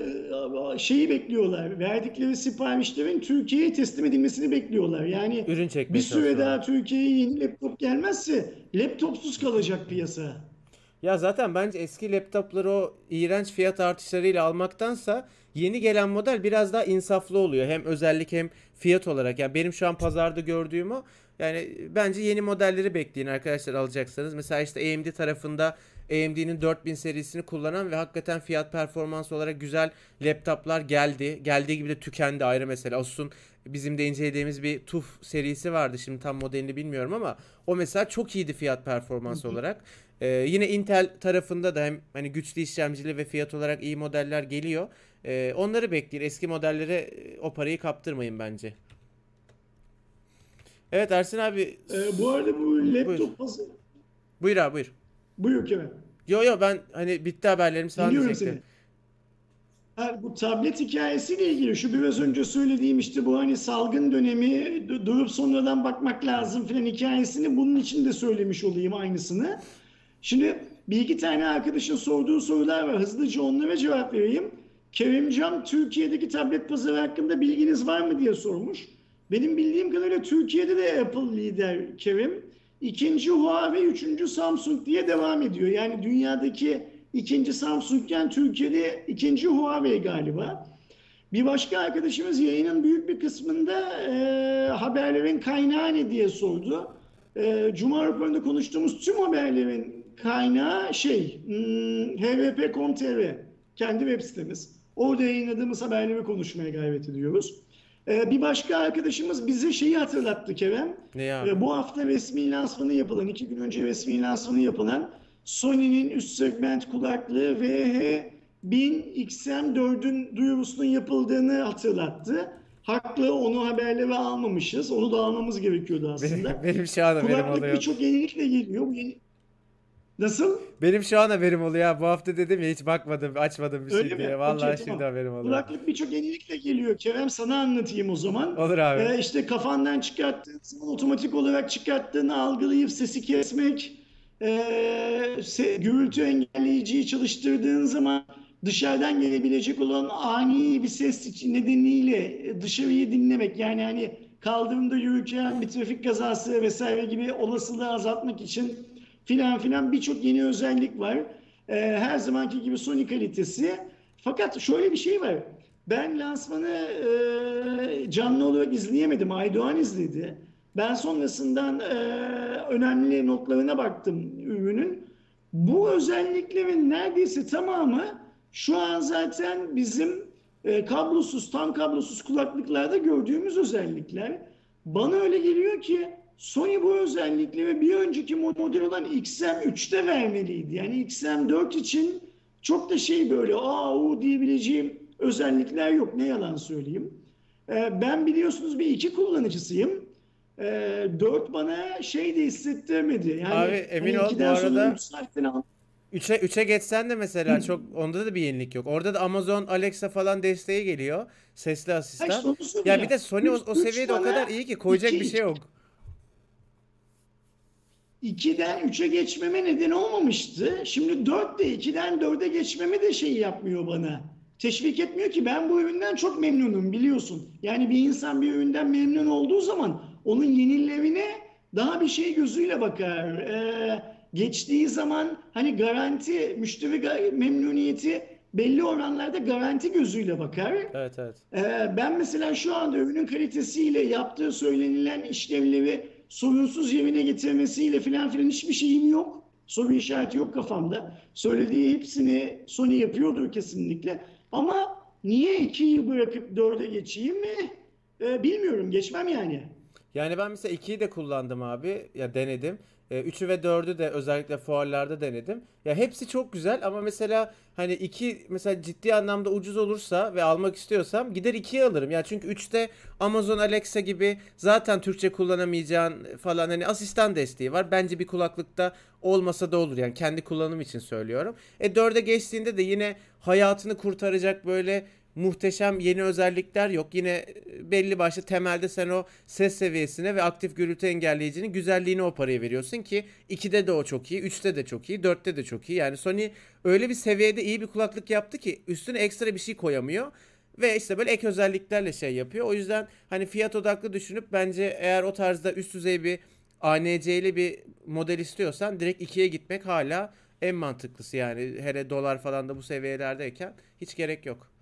şeyi bekliyorlar. Verdikleri siparişlerin Türkiye'ye teslim edilmesini bekliyorlar. Yani Ürün bir süre daha Türkiye'ye yeni laptop gelmezse laptopsuz kalacak piyasa. Ya zaten bence eski laptopları o iğrenç fiyat artışlarıyla almaktansa yeni gelen model biraz daha insaflı oluyor. Hem özellik hem fiyat olarak. Yani benim şu an pazarda gördüğüm o. Yani bence yeni modelleri bekleyin arkadaşlar alacaksanız. Mesela işte AMD tarafında AMD'nin 4000 serisini kullanan ve hakikaten fiyat performans olarak güzel laptoplar geldi. Geldiği gibi de tükendi ayrı mesela. Asus'un bizim de incelediğimiz bir TUF serisi vardı. Şimdi tam modelini bilmiyorum ama o mesela çok iyiydi fiyat performans olarak. Ee, yine Intel tarafında da hem hani güçlü işlemcili ve fiyat olarak iyi modeller geliyor. Ee, onları bekleyin. Eski modellere e, o parayı kaptırmayın bence. Evet Ersin abi. Ee, bu arada bu laptop buyur. Buyur abi buyur. Buyur Kerem. Yo yo ben hani bitti haberlerim sana Dinliyorum diyecektim. Seni. bu tablet hikayesiyle ilgili şu biraz önce söylediğim işte bu hani salgın dönemi durup sonradan bakmak lazım filan hikayesini bunun için de söylemiş olayım aynısını. Şimdi bir iki tane arkadaşın sorduğu sorular var. Hızlıca onlara cevap vereyim. Kerimcan Türkiye'deki tablet pazarı hakkında bilginiz var mı diye sormuş. Benim bildiğim kadarıyla Türkiye'de de Apple lider Kerim. İkinci Huawei, üçüncü Samsung diye devam ediyor. Yani dünyadaki ikinci Samsung'ken Türkiye'de ikinci Huawei galiba. Bir başka arkadaşımız yayının büyük bir kısmında e, haberlerin kaynağı ne diye sordu. E, Cuma raporunda konuştuğumuz tüm haberlerin kaynağı şey hmm, hvp.com.tr kendi web sitemiz. Orada yayınladığımız haberleri konuşmaya gayret ediyoruz. Ee, bir başka arkadaşımız bize şeyi hatırlattı Kerem. Ne abi? Ee, bu hafta resmi lansmanı yapılan, iki gün önce resmi lansmanı yapılan Sony'nin üst segment kulaklığı VH1000 XM4'ün duyurusunun yapıldığını hatırlattı. Haklı onu haberleri almamışız. Onu da almamız gerekiyordu aslında. Benim, benim şu anda Kulaklık birçok yenilikle geliyor. Bu yeni, Nasıl? Benim şu an haberim oluyor. Bu hafta dedim ya hiç bakmadım, açmadım bir Öyle şey mi? diye. Vallahi okay, şimdi tamam. haberim oluyor. Kulaklık birçok yenilikle geliyor. Kerem sana anlatayım o zaman. Olur abi. Ee, işte kafandan çıkarttığın zaman otomatik olarak çıkarttığını algılayıp sesi kesmek, e, gürültü engelleyiciyi çalıştırdığın zaman dışarıdan gelebilecek olan ani bir ses nedeniyle dışarıyı dinlemek. Yani hani kaldırımda yürürken bir trafik kazası vesaire gibi olasılığı azaltmak için filan filan birçok yeni özellik var. Ee, her zamanki gibi Sony kalitesi. Fakat şöyle bir şey var. Ben lansmanı e, canlı olarak izleyemedim. Aydoğan izledi. Ben sonrasından e, önemli notlarına baktım ürünün. Bu özelliklerin neredeyse tamamı şu an zaten bizim e, kablosuz, tam kablosuz kulaklıklarda gördüğümüz özellikler. Bana öyle geliyor ki Sony bu özellikleri bir önceki model olan XM3'te vermeliydi. Yani XM4 için çok da şey böyle aa u diyebileceğim özellikler yok. Ne yalan söyleyeyim. Ee, ben biliyorsunuz bir iki kullanıcısıyım. Ee, 4 bana şey de hissettirmedi. Yani Abi emin hani ol bu arada üç saatten al- 3'e 3'e geçsen de mesela çok onda da bir yenilik yok. Orada da Amazon Alexa falan desteği geliyor. Sesli asistan. Ya söyleyeceğim. bir de Sony o, o seviyede o kadar iyi ki koyacak iki- bir şey yok. 2'den 3'e geçmeme neden olmamıştı. Şimdi 4 de 2'den 4'e geçmeme de şey yapmıyor bana. Teşvik etmiyor ki ben bu üründen çok memnunum biliyorsun. Yani bir insan bir üründen memnun olduğu zaman onun yenilerine daha bir şey gözüyle bakar. Ee, geçtiği zaman hani garanti, müşteri memnuniyeti belli oranlarda garanti gözüyle bakar. Evet evet. Ee, ben mesela şu anda ürünün kalitesiyle yaptığı söylenilen işlevleri sorunsuz yerine getirmesiyle filan filan hiçbir şeyim yok. Soru işareti yok kafamda. Söylediği hepsini Sony yapıyordur kesinlikle. Ama niye 2'yi bırakıp 4'e geçeyim mi? Ee, bilmiyorum. Geçmem yani. Yani ben mesela 2'yi de kullandım abi. Ya denedim. 3'ü ve 4'ü de özellikle fuarlarda denedim. Ya hepsi çok güzel ama mesela hani 2 mesela ciddi anlamda ucuz olursa ve almak istiyorsam gider 2'yi alırım. Ya çünkü 3'te Amazon Alexa gibi zaten Türkçe kullanamayacağın falan hani asistan desteği var. Bence bir kulaklıkta olmasa da olur yani kendi kullanım için söylüyorum. E 4'e geçtiğinde de yine hayatını kurtaracak böyle muhteşem yeni özellikler yok. Yine e, belli başlı temelde sen o ses seviyesine ve aktif gürültü engelleyicinin güzelliğine o parayı veriyorsun ki 2'de de o çok iyi, 3'te de çok iyi, 4'te de çok iyi. Yani Sony öyle bir seviyede iyi bir kulaklık yaptı ki üstüne ekstra bir şey koyamıyor. Ve işte böyle ek özelliklerle şey yapıyor. O yüzden hani fiyat odaklı düşünüp bence eğer o tarzda üst düzey bir ANC'li bir model istiyorsan direkt 2'ye gitmek hala en mantıklısı yani. Hele dolar falan da bu seviyelerdeyken hiç gerek yok.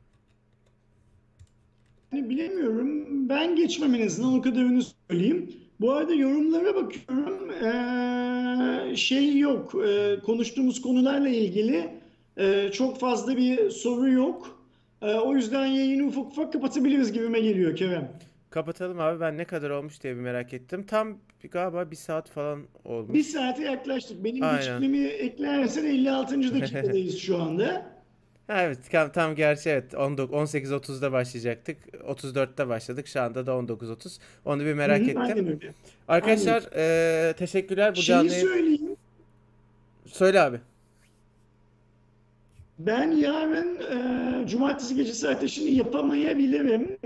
Bilemiyorum. Ben geçmem en azından o kadarını söyleyeyim. Bu arada yorumlara bakıyorum. Ee, şey yok. Ee, konuştuğumuz konularla ilgili e, çok fazla bir soru yok. Ee, o yüzden yayını ufak ufak kapatabiliriz gibime geliyor Kerem. Kapatalım abi ben ne kadar olmuş diye bir merak ettim. Tam bir- galiba bir saat falan Bir olmuş. saate yaklaştık. Benim Aynen. geçmemi eklersen 56. dakikadayız şu anda. Evet tam, tam gerçi evet 19 18.30'da başlayacaktık. 34'te başladık. Şu anda da 19.30. Onu bir merak Hı ettim. Aynen öyle. Arkadaşlar eee, teşekkürler bu Şeyi canlı yayın. söyleyeyim. Söyle abi. Ben yarın e, cumartesi gecesi ateşini yapamayabilirim.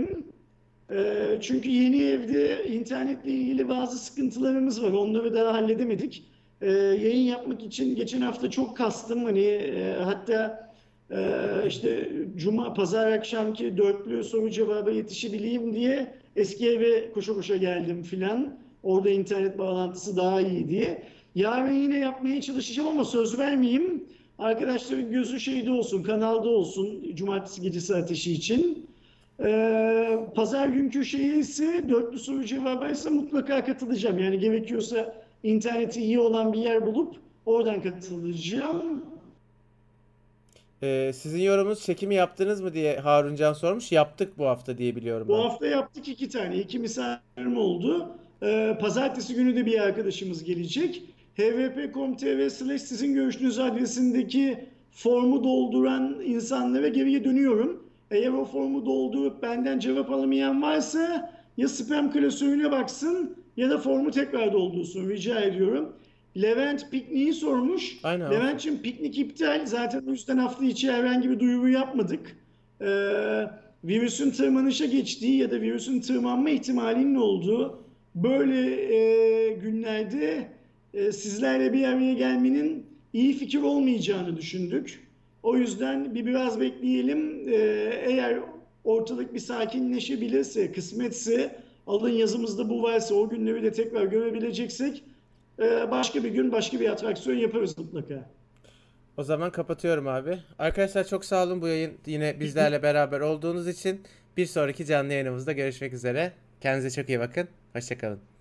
E, çünkü yeni evde internetle ilgili bazı sıkıntılarımız var. Onları daha halledemedik. E, yayın yapmak için geçen hafta çok kastım. Hani e, hatta e, işte cuma pazar akşamki dörtlü soru cevaba yetişebileyim diye eski eve koşa koşa geldim filan. Orada internet bağlantısı daha iyi diye. Yarın yine yapmaya çalışacağım ama söz vermeyeyim. Arkadaşların gözü şeyde olsun, kanalda olsun cumartesi gecesi ateşi için. Ee, pazar günkü şeyi ise dörtlü soru cevabı ise mutlaka katılacağım. Yani gerekiyorsa interneti iyi olan bir yer bulup oradan katılacağım. Eee, sizin yorumunuz çekimi yaptınız mı diye Haruncan sormuş. Yaptık bu hafta diye biliyorum Bu ben. hafta yaptık iki tane. iki misafirim oldu. Ee, pazartesi günü de bir arkadaşımız gelecek. hvp.com.tr slash sizin görüşünüz adresindeki formu dolduran insanlara geriye dönüyorum. Eğer o formu doldurup benden cevap alamayan varsa ya spam klasörüne baksın ya da formu tekrar doldursun rica ediyorum. Levent pikniği sormuş. Aynen abi. Levent'ciğim piknik iptal. Zaten o yüzden hafta içi herhangi bir duyuru yapmadık. Ee, virüsün tırmanışa geçtiği ya da virüsün tırmanma ihtimalinin olduğu böyle e, günlerde e, sizlerle bir araya gelmenin iyi fikir olmayacağını düşündük. O yüzden bir biraz bekleyelim. Ee, eğer ortalık bir sakinleşebilirse, kısmetse, alın yazımızda bu varsa o günleri de tekrar görebileceksek e, başka bir gün başka bir atraksiyon yaparız mutlaka. O zaman kapatıyorum abi. Arkadaşlar çok sağ olun bu yayın yine bizlerle beraber olduğunuz için. Bir sonraki canlı yayınımızda görüşmek üzere. Kendinize çok iyi bakın. Hoşçakalın.